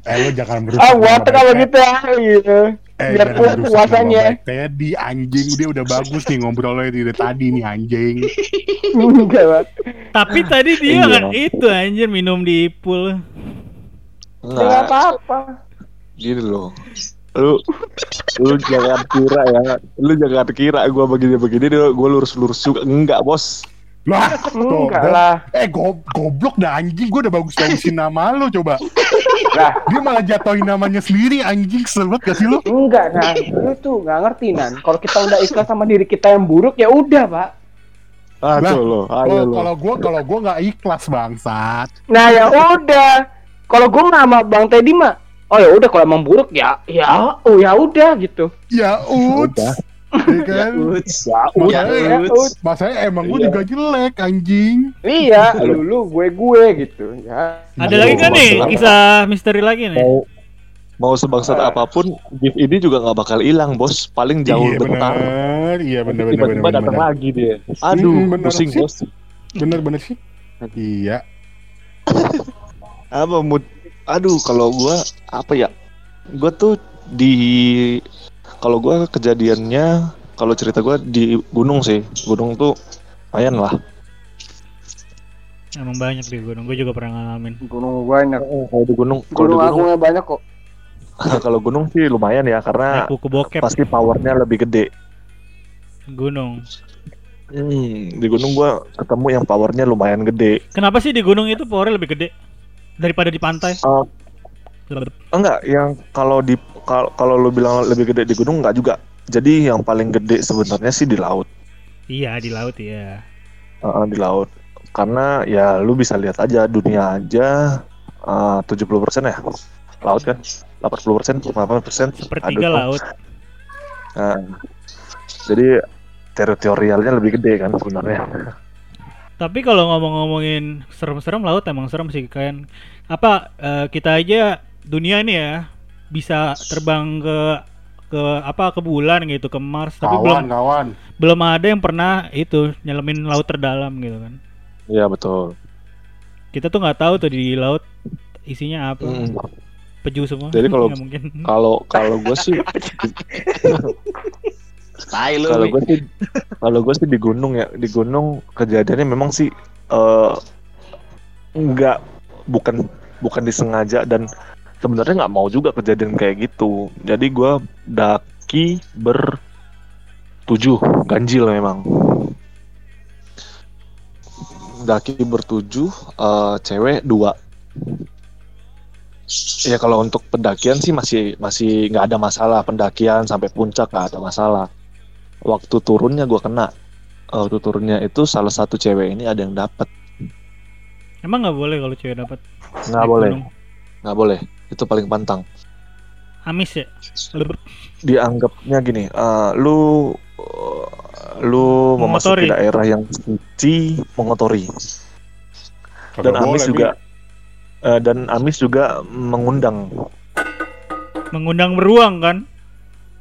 Eh lo jangan berusaha. Ah, warteg apa gitu ya? Iya. Eh, biar kuat puasanya. Teddy anjing dia udah bagus nih ngobrolnya dari tadi nih anjing. Enggak. Tapi tadi dia kan itu anjir minum di pool. Ya, nggak Nggak, apa-apa. gini loh. Lu lu jangan kira ya. Lu jangan kira gua begini-begini gue lurus-lurus juga. Enggak, Bos. Lah, Enggak gua- lah. eh go goblok dah anjing gue udah bagus-bagusin nama lo coba. Lah, Dia malah jatuhin namanya sendiri anjing banget gak sih lo? enggak Nan. Lu tuh nggak ngerti Nan. Kalau kita udah ikhlas sama diri kita yang buruk ya udah, Pak. Ah, lo. Ayo lo. kalau gue kalau gue nggak ikhlas bangsat. Nah ya udah. Kalau gue sama Bang Teddy mah, oh ya udah kalau emang buruk ya, ya, oh ya udah gitu. Ya udah. Ya kan? Ya, Masalahnya, udah. masalahnya emang gue juga jelek anjing. Iya, lu lu gue gue gitu. Ya. Ada Iya, lagi kan nih kisah misteri lagi nih. mau mau sebangsat apa pun gift ini juga nggak bakal hilang bos paling jauh iya bentar bener, iya bener bener bener tiba-tiba bener, datang bener. lagi dia aduh Hmm, bener pusing sih. bos bener bener sih. Iya. apa mood aduh kalau gua apa ya gua tuh di kalau gua kejadiannya kalau cerita gua di gunung sih gunung tuh lumayan lah Emang banyak di gunung. Gue juga pernah ngalamin. Gunung banyak. kalau di gunung kalau di Gunung gunung agungnya banyak kok. kalau gunung sih lumayan ya karena pasti powernya lebih gede gunung. Hmm, di gunung gua ketemu yang powernya lumayan gede. Kenapa sih di gunung itu powernya lebih gede daripada di pantai? Eh, enggak, yang kalau di kalau kalau lu bilang lebih gede di gunung enggak juga. Jadi yang paling gede sebenarnya sih di laut. Iya di laut ya. Heeh, di laut. Karena ya lu bisa lihat aja dunia aja eh, 70% ya laut kan 80% 80% Sepertiga laut. Nah, jadi teritorialnya lebih gede kan sebenarnya. Tapi kalau ngomong-ngomongin serem-serem laut emang serem sih kan. Apa eh, kita aja dunia ini ya bisa terbang ke ke apa ke bulan gitu ke Mars tapi belum Kawan kawan. belum ada yang pernah itu nyelemin laut terdalam gitu kan. Iya betul. Kita tuh nggak tahu tuh di laut isinya apa. Mm. Peju semua. Jadi kalau- mungkin. Kalau kalau gue sih kalau gue sih kalau gue sih di gunung ya di gunung kejadiannya memang sih eh nggak bukan bukan disengaja dan sebenarnya nggak mau juga kejadian kayak gitu. Jadi gue daki bertujuh ganjil memang. Daki bertujuh eh, cewek dua. Ya kalau untuk pendakian sih masih masih nggak ada masalah. Pendakian sampai puncak nggak ada masalah. Waktu turunnya gua kena. Waktu turunnya itu salah satu cewek ini ada yang dapat Emang nggak boleh kalau cewek dapat. nggak boleh. nggak boleh itu paling pantang Amis ya. dianggapnya gini eh, lu eh, lu memasuki daerah yang suci mengotori dan Kagak Amis boleh, juga eh, dan Amis juga mengundang mengundang beruang kan.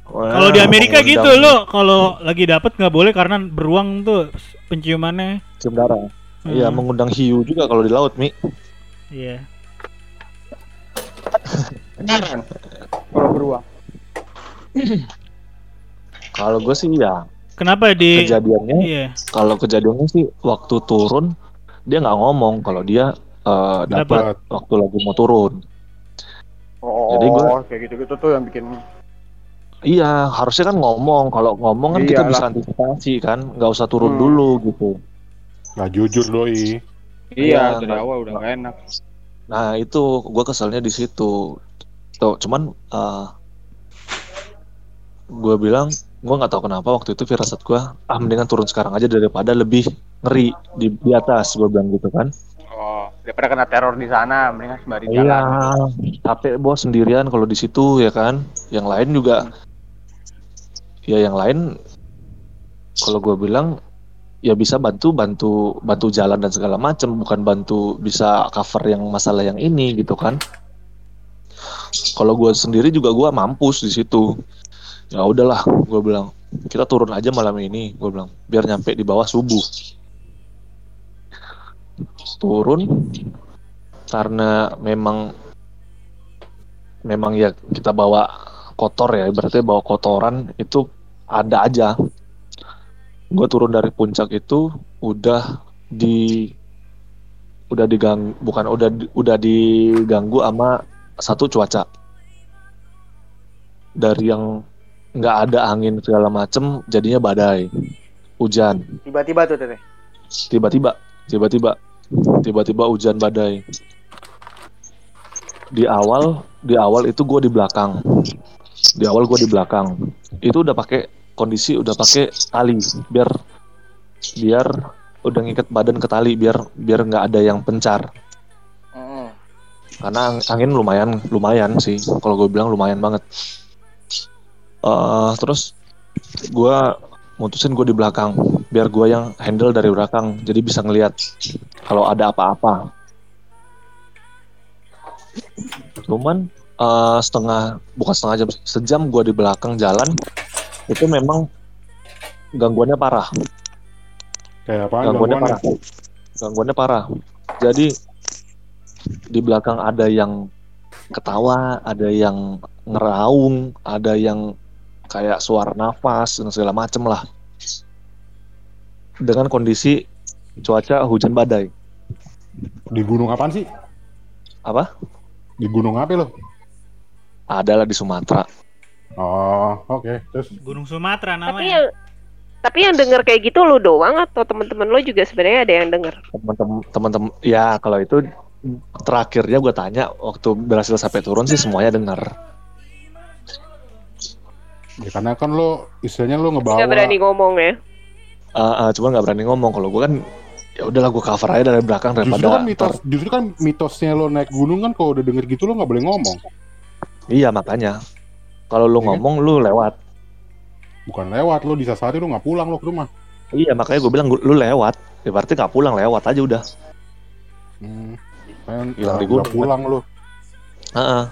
Kalau di Amerika mengundang gitu lo kalau lagi dapet nggak boleh karena beruang tuh penciumannya. cium darah. Iya, Hmm. mengundang hiu juga kalau di laut, Mi. Iya. Beneran. Kalau beruang. Kalau gue sih ya, Kenapa di kejadiannya Iya. kalau kejadiannya sih waktu turun dia nggak ngomong kalau dia eh, dapat waktu lagi mau turun. Oh, Jadi gua- kayak gitu-gitu tuh yang bikin Iya, harusnya kan ngomong. Kalau ngomong kan kita Iyalah. bisa antisipasi kan, nggak usah turun Hmm. dulu gitu. Nggak jujur doi. Iya, Iya, dari awal udah gak enak. Nah itu gue keselnya di situ. Tuh, cuman gue bilang gue nggak tahu kenapa waktu itu firasat gue ah mendingan turun sekarang aja daripada lebih ngeri di, di atas gue bilang gitu kan. Oh, daripada kena teror di sana, mendingan sembari Iya, jalan. capek bos sendirian kalau di situ ya kan. Yang lain juga, ya yang lain kalau gue bilang ya bisa bantu bantu bantu jalan dan segala macam, bukan bantu bisa cover yang masalah yang ini gitu kan. Kalau gue sendiri juga gue mampus di situ. Ya udahlah, gue bilang kita turun aja malam ini, gue bilang biar nyampe di bawah subuh. Turun, karena memang memang ya kita bawa kotor ya berarti bawa kotoran itu ada aja gue turun dari puncak itu udah di udah digang bukan udah udah diganggu sama satu cuaca. Dari yang nggak ada angin segala macem jadinya badai hujan. Tiba-tiba tuh teteh. tiba-tiba tiba-tiba tiba-tiba hujan badai. Di awal di awal itu gue di belakang. Di awal gue di belakang. Itu udah pakai kondisi udah pakai tali biar biar udah ngikat badan ke tali biar biar nggak ada yang pencar. Karena ang- angin lumayan lumayan sih. Kalau gue bilang lumayan banget. Eh terus gue mutusin gue di belakang biar gue yang handle dari belakang jadi bisa ngelihat kalau ada apa-apa. Cuman eh, setengah bukan setengah jam sejam gue di belakang jalan itu memang gangguannya parah Kayak apa? gangguannya Gangguannya. parah gangguannya parah jadi di belakang ada yang ketawa ada yang ngeraung ada yang kayak suara nafas dan segala macem lah dengan kondisi cuaca hujan badai Di gunung apaan sih? apa Di gunung apa lo? adalah di Sumatera Oh, oke. Terus Gunung Sumatera Tapi namanya. yang tapi yang denger kayak gitu lu doang atau teman-teman lo juga sebenarnya ada yang denger? teman-teman teman-teman ya kalau itu terakhirnya gue tanya waktu berhasil sampai turun sih semuanya dengar ya karena kan lo istilahnya lo ngebawa Gak berani ngomong ya. Ah, ah, cuma nggak berani ngomong kalau gue kan ya udahlah gue cover aja dari belakang Justru daripada kan mitos, justru kan mitosnya lo naik gunung kan kalau udah denger gitu lo nggak boleh ngomong. Iya makanya kalau lu kan? ngomong lu lewat. Bukan lewat lo disasari lo nggak pulang lo ke rumah. Iya makanya gue bilang lu lewat. Ya berarti nggak pulang lewat aja udah. Hmm. Kan Hilang di nggak gunung, pulang lo. Ah, ah.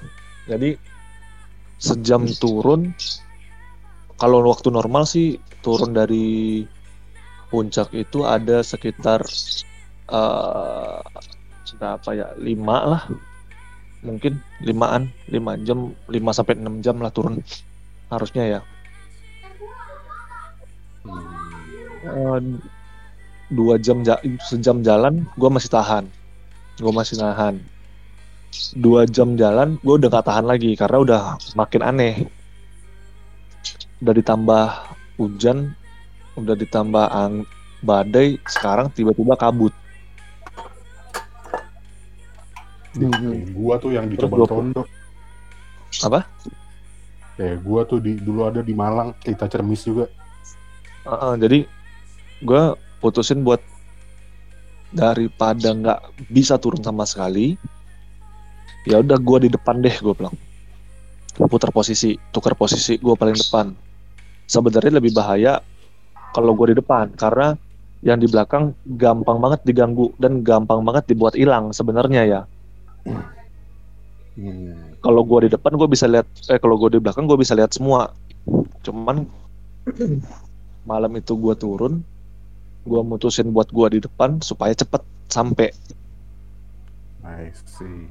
Jadi sejam turun. Kalau waktu normal sih turun dari puncak itu ada sekitar eh berapa ya lima lah mungkin limaan lima jam lima sampai enam jam lah turun harusnya ya. Eh, dua jam ja- sejam jalan gue masih tahan. Gue masih nahan. Dua jam jalan gue udah gak tahan lagi karena udah makin aneh. Udah ditambah hujan udah ditambah ang badai sekarang tiba-tiba kabut Kayak gua tuh yang di Terus Coban gua- Tondo. apa? Kayak gua tuh di dulu ada di Malang, kita cermis juga. Heeh, jadi gue putusin buat daripada nggak bisa turun sama sekali ya udah gue di depan deh gue bilang. Putar posisi tukar posisi gue paling depan. Sebenarnya lebih bahaya kalau gue di depan karena yang di belakang gampang banget diganggu dan gampang banget dibuat hilang sebenarnya ya Hmm. kalau gua di depan gua bisa lihat eh kalau gua di belakang gua bisa lihat semua cuman malam itu gua turun gua mutusin buat gua di depan supaya cepet sampai I see.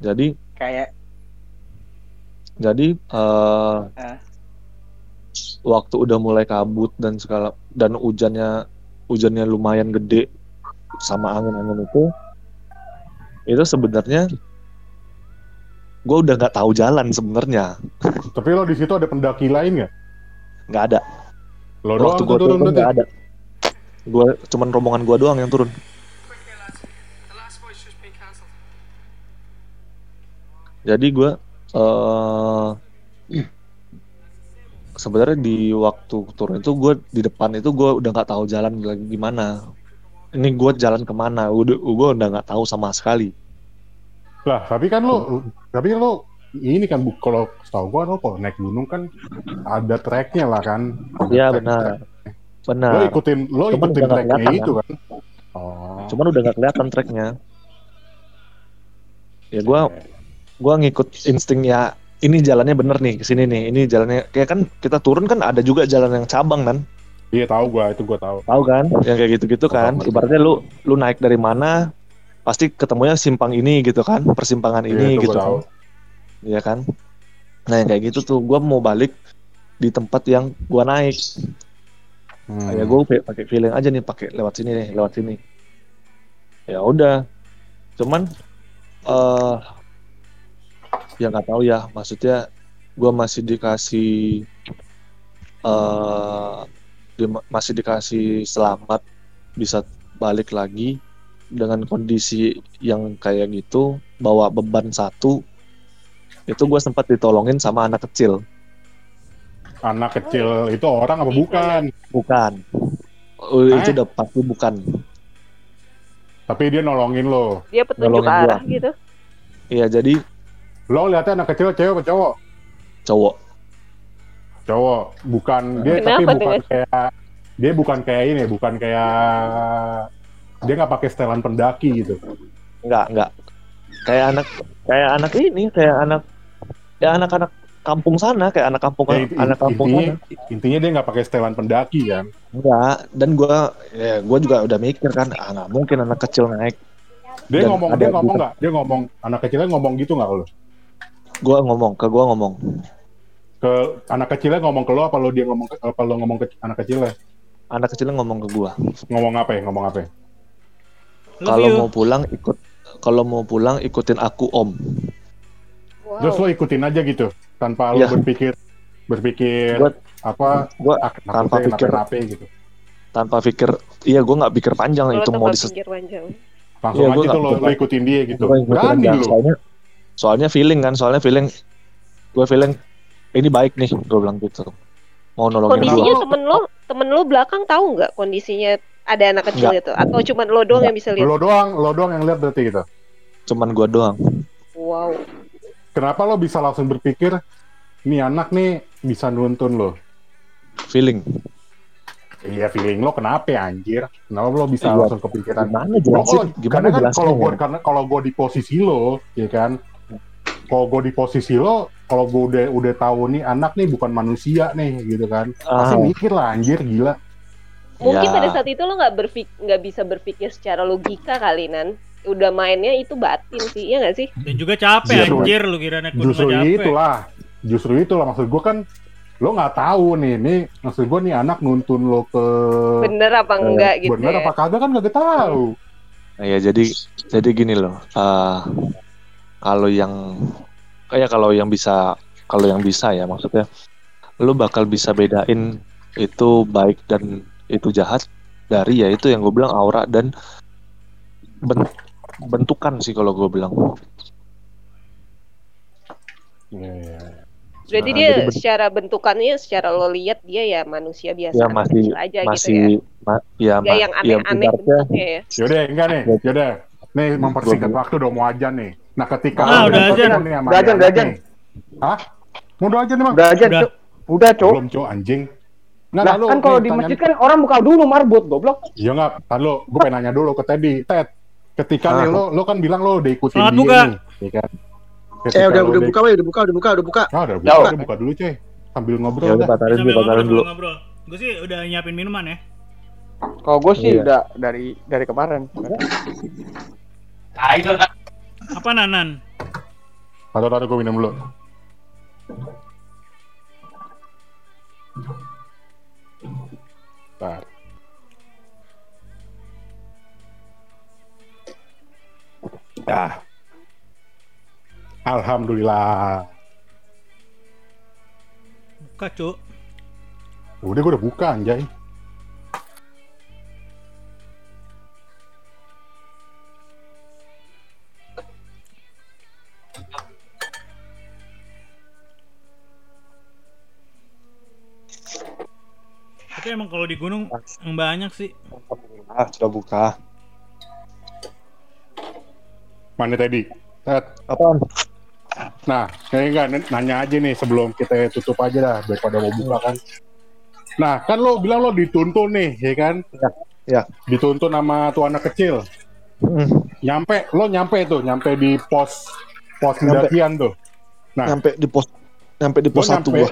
jadi Kayak jadi eh Ah. waktu udah mulai kabut dan segala dan hujannya hujannya lumayan gede sama angin-angin itu itu sebenarnya gue udah nggak tahu jalan sebenarnya. Tapi lo di situ ada pendaki lain nggak? nggak ada. Lo doang waktu tuh gue turun nggak ada. Gue cuman rombongan gue doang yang turun. Jadi gue eh sebenarnya di waktu turun itu gue di depan itu gue udah nggak tahu jalan lagi gimana ini gue jalan ke mana? Udah gue udah nggak tahu sama sekali. Lah, tapi kan lo, tapi lo ini kan kalau setahu gua lo kalau naik gunung kan ada treknya lah kan. Iya benar benar. Lo ikutin, lo Cuman ikutin treknya itu kan. Oh. cuman udah nggak kelihatan treknya ya gue gue ngikut instingnya ini jalannya bener nih ke sini nih. Ini jalannya kayak kan kita turun kan ada juga jalan yang cabang kan Iya tahu gua, itu gua tahu. tahu kan? Yang kayak gitu-gitu kan. ibaratnya lu lu naik dari mana pasti ketemunya simpang ini gitu kan persimpangan Iya, ini itu gitu. gua tahu. kan Iya kan? Nah yang kayak gitu tuh gue mau balik di tempat yang gua naik. Hmm. ya gue pakai feeling aja nih pakai lewat sini nih lewat sini. Ya udah. Cuman eh ya nggak tahu ya maksudnya gue masih dikasih eh di- masih dikasih selamat bisa balik lagi dengan kondisi yang kayak gitu bawa beban satu itu gue sempat ditolongin sama anak kecil Anak kecil itu orang apa bukan? bukan Oh, itu Eh? udah pasti bukan Tapi dia nolongin lo. Dia petunjuk Nolongin gua. arah gitu. iya jadi Lo lihatnya anak kecil cewek apa cowok? cowok Cowok. Bukan dia Kenapa tapi bukan dengan- kayak dia bukan kayak ini, bukan kayak dia nggak pakai setelan pendaki gitu. Enggak, enggak. Kayak anak kayak anak ini, kayak anak ya anak-anak kampung sana, kayak anak kampung Ya, inti- anak kampung intinya sana. intinya dia nggak pakai setelan pendaki kan. Enggak, dan gua ya gua juga udah mikir kan, ah nggak mungkin anak kecil naik. Dia Dan ngomong dia ngomong nggak? Dia ngomong anak kecilnya ngomong gitu nggak lo? Gua ngomong, ke gua ngomong. Ke anak kecilnya ngomong ke lo apa lo dia ngomong ke, apa lo ngomong ke anak kecilnya? Anak kecilnya ngomong ke gua. Ngomong apa ya? Ngomong apa ya? Kalau mau pulang ikut kalau mau pulang ikutin aku om. Terus lo ikutin aja gitu tanpa lo Iya. berpikir berpikir Gua- apa Gua ah, tanpa pikir. nape gitu. tanpa pikir, iya gua nggak pikir panjang Kalau itu mau panjang. Langsung Iya, aja gua tuh nggak lo, lo ikutin dia gitu. Berani lo. Soalnya, soalnya feeling kan, soalnya feeling gue feeling ini baik nih, gue bilang gitu. Mau nolongin Kondisinya gua. temen lo, temen lo belakang tahu nggak kondisinya ada anak kecil Nggak. itu atau cuman lo doang yang bisa lihat? Lo doang, lo doang yang lihat berarti gitu. Cuman gua doang. Wow. Kenapa lo bisa langsung berpikir nih anak nih bisa nuntun lo? Feeling. Iya feeling lo kenapa ya anjir? Kenapa lo bisa Iya. langsung kepikiran? Gimana Lo jelasin? kalau Gimana karena kan jelasin? kalau gue karena kalau gue di posisi lo, ya kan? Kalau gue di posisi lo, kalau gue udah udah tahu nih anak nih bukan manusia nih, gitu kan? Pasti Ah. mikir lah anjir gila. Mungkin Ya. pada saat itu lo nggak berpik nggak bisa berpikir secara logika kali nan. Udah mainnya itu batin sih, iya nggak sih? Dan juga capek Iya, anjir lu kira naik Justru nggak capek. itulah, justru itulah maksud gue kan lo nggak tahu nih, nih maksud gue nih anak nuntun lo ke Bener apa enggak gitu bener ya? apa kagak kan gak tahu. Nah, ya jadi jadi gini loh. eh, kalau yang kayak kalau yang bisa kalau yang bisa ya maksudnya lu bakal bisa bedain itu baik dan itu jahat dari ya itu yang gue bilang aura dan ben- bentukan sih kalau gue bilang. Iya. Berarti Nah, dia jadi ben- secara bentukannya, secara lo lihat dia ya manusia biasa ya masih kecil aja masih gitu ya. ma- ya, ma- yang ya aneh-aneh ibaratnya bentuknya ya. Yaudah enggak nih, yaudah. Nih mempersingkat Gua- waktu udah mau ajan nih. Nah ketika Ah, lo udah ajan. nih Udah anak udah nih. Hah? Mau udah ajan emang? Udah aja, Udah. Cuk. Udah, Cuk. Belum cowok anjing. Nah, ntar lu, kan kalau nih, di masjid kan orang buka dulu marbot, goblok. Iya nggak, ntar lu, gue pengen nanya dulu ke Teddy. Ted, ketika Ah. nih lo lo kan bilang lo udah ikutin Selamat dia buka. nih, ya kan? Eh udah lo udah buka, weh, udah buka, udah buka, udah buka. Ah, udah buka, udah buka dulu coy. Sambil ngobrol Ya udah dulu, batalin dulu. ngobrol. Gue sih udah nyiapin minuman ya. Kalau gue sih Iya. udah dari dari kemarin. Apa nanan? Taruh taruh gue minum dulu. Bentar. Ah. Alhamdulillah. Buka, Cuk. Udah gue udah buka anjay. Tapi emang kalau di gunung yang banyak sih. Ah, sudah buka. Mana tadi? Tet. Apaan? Nah, kayak enggak nanya aja nih sebelum kita tutup aja dah daripada mau buka kan. Nah, kan lo bilang lo dituntun nih, ya kan? Ya, ya. Dituntun sama tuh anak kecil. Mm, Nyampe, lo nyampe tuh, nyampe di pos pos pendakian tuh. Nah. Nyampe di pos nyampe di pos satu gua.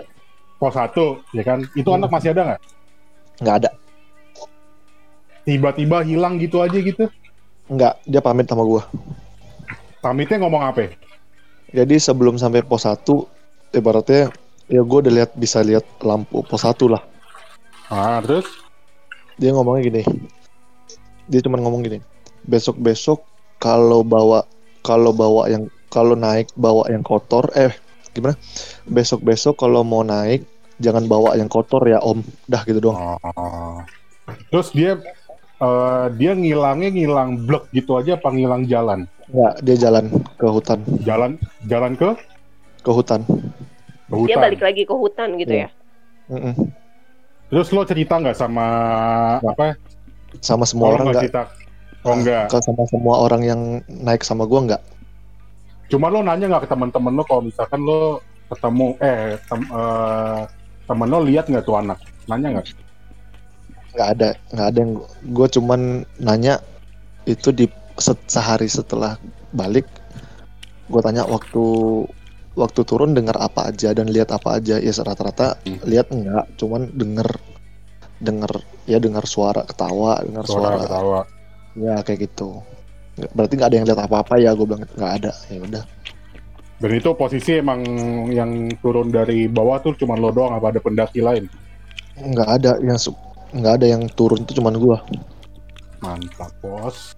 Pos satu, ya kan? Itu anak masih ada nggak? Nggak ada. Tiba-tiba hilang gitu aja gitu. Nggak, dia pamit sama gua. Pamitnya ngomong apa? Jadi sebelum sampai pos 1 ibaratnya ya gua udah lihat bisa lihat lampu pos 1 lah. Ah, terus? Dia ngomongnya gini. Dia cuma ngomong gini. Besok-besok kalau bawa kalau bawa yang kalau naik bawa yang kotor eh gimana? Besok-besok kalau mau naik jangan bawa yang kotor ya Om. Dah gitu doang. Oh. Terus dia eh, dia ngilangnya ngilang blok gitu aja apa ngilang jalan? Nggak, dia jalan ke hutan. Jalan jalan ke Ke hutan. ke Dia hutan. balik lagi ke hutan gitu Iya. ya. Mm-mm. Terus lo cerita nggak sama apa? Sama semua orang nggak cerita. Oh enggak. Sama semua orang yang naik sama gua nggak. Cuma lo nanya nggak ke teman-teman lo kalau misalkan lo ketemu eh tem, eh, temen lo lihat nggak tuh anak? Nanya nggak? nggak ada nggak ada yang gue cuman nanya itu di se- sehari setelah balik gue tanya waktu waktu turun dengar apa aja dan lihat apa aja ya rata-rata Hmm. lihat enggak cuman denger denger ya dengar suara ketawa dengar Suara suara, ketawa. ya kayak gitu berarti nggak ada yang lihat apa-apa ya gue bilang nggak ada ya udah Dan itu posisi emang yang turun dari bawah tuh cuma lo doang apa ada pendaki lain? nggak ada yang nggak ada yang turun itu cuman gue Mantap bos.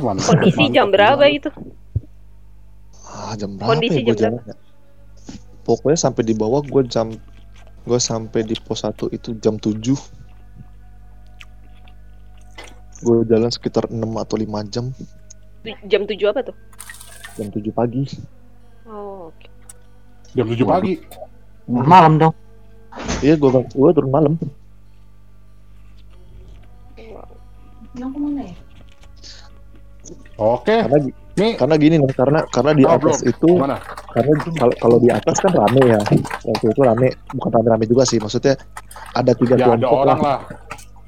Mantap, Kondisi mantap. jam berapa itu? ah jam berapa Kondisi ya jam jalan ya? pokoknya sampai di bawah gue jam gue sampai di pos 1 itu jam 7 gue jalan sekitar 6 atau 5 jam Jam 7 apa tuh? jam 7 pagi. Jam 7 pagi. Malam dong. iya gue gue turun malam Oke. karena Nih, karena gini nih karena karena di Oh, atas belum. itu mana? karena kalau kalau di atas kan rame ya waktu itu rame bukan rame-rame juga sih maksudnya ada tiga Ya ada kelompok lah orang lah.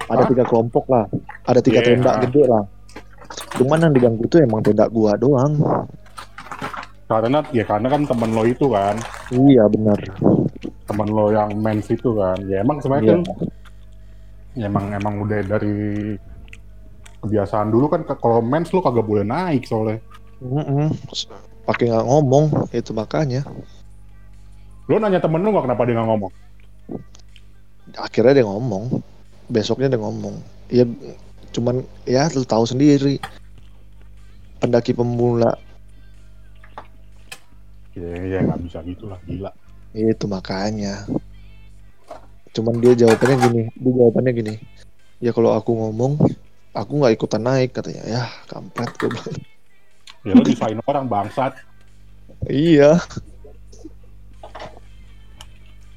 ada Hah? tiga kelompok lah ada tiga Iya. tenda gede lah cuman yang diganggu itu emang tenda gua doang Karena ya karena kan temen lo itu kan, iya benar temen lo yang mens itu kan. Ya emang sebenarnya Iya. kan ya emang emang udah dari kebiasaan dulu kan kalau mens lo kagak boleh naik soalnya. Mm-mm. pakai nggak ngomong itu makanya Lo nanya temen lo nggak kenapa dia nggak ngomong? akhirnya dia ngomong besoknya dia ngomong ya cuman ya lu tahu sendiri pendaki pemula Ya ya nggak bisa gitulah gila. itu makanya cuman dia jawabannya gini dia jawabannya gini ya kalau aku ngomong aku nggak ikutan naik katanya ya kampret gue bilang Ya lo disain orang bangsat. iya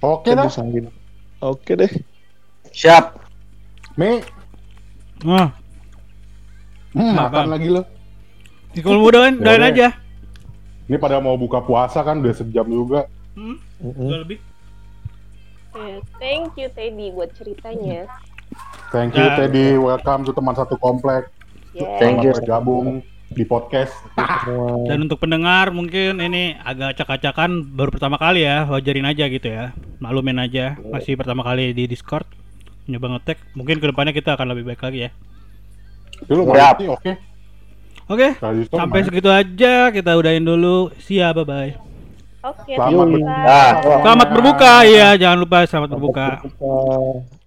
Oke kan dah. diusahain. oke deh Siap. Mi, Nah, hmm, makan lagi lo. di kalau mau doain, doain aja. Ini pada mau buka puasa kan udah sejam juga. Hmm, Mm-mm. udah lebih. Ya, Thank you Teddy buat ceritanya. Thank you Ya. Teddy, welcome to teman satu komplek. Yeah. Thank you. Bergabung. di podcast. Dan untuk pendengar mungkin ini agak acak-acakan baru pertama kali ya, wajarin aja gitu ya. Maklumin aja, masih pertama kali di Discord nyoba ngetek. Mungkin ke depannya kita akan lebih baik lagi ya. Dulu Siap. sih oke. Discord sampai segitu aja kita udahin dulu. See ya, bye bye. Oke, Selamat terima berbuka. Nah, Selamat berbuka, iya jangan lupa selamat berbuka. berbuka.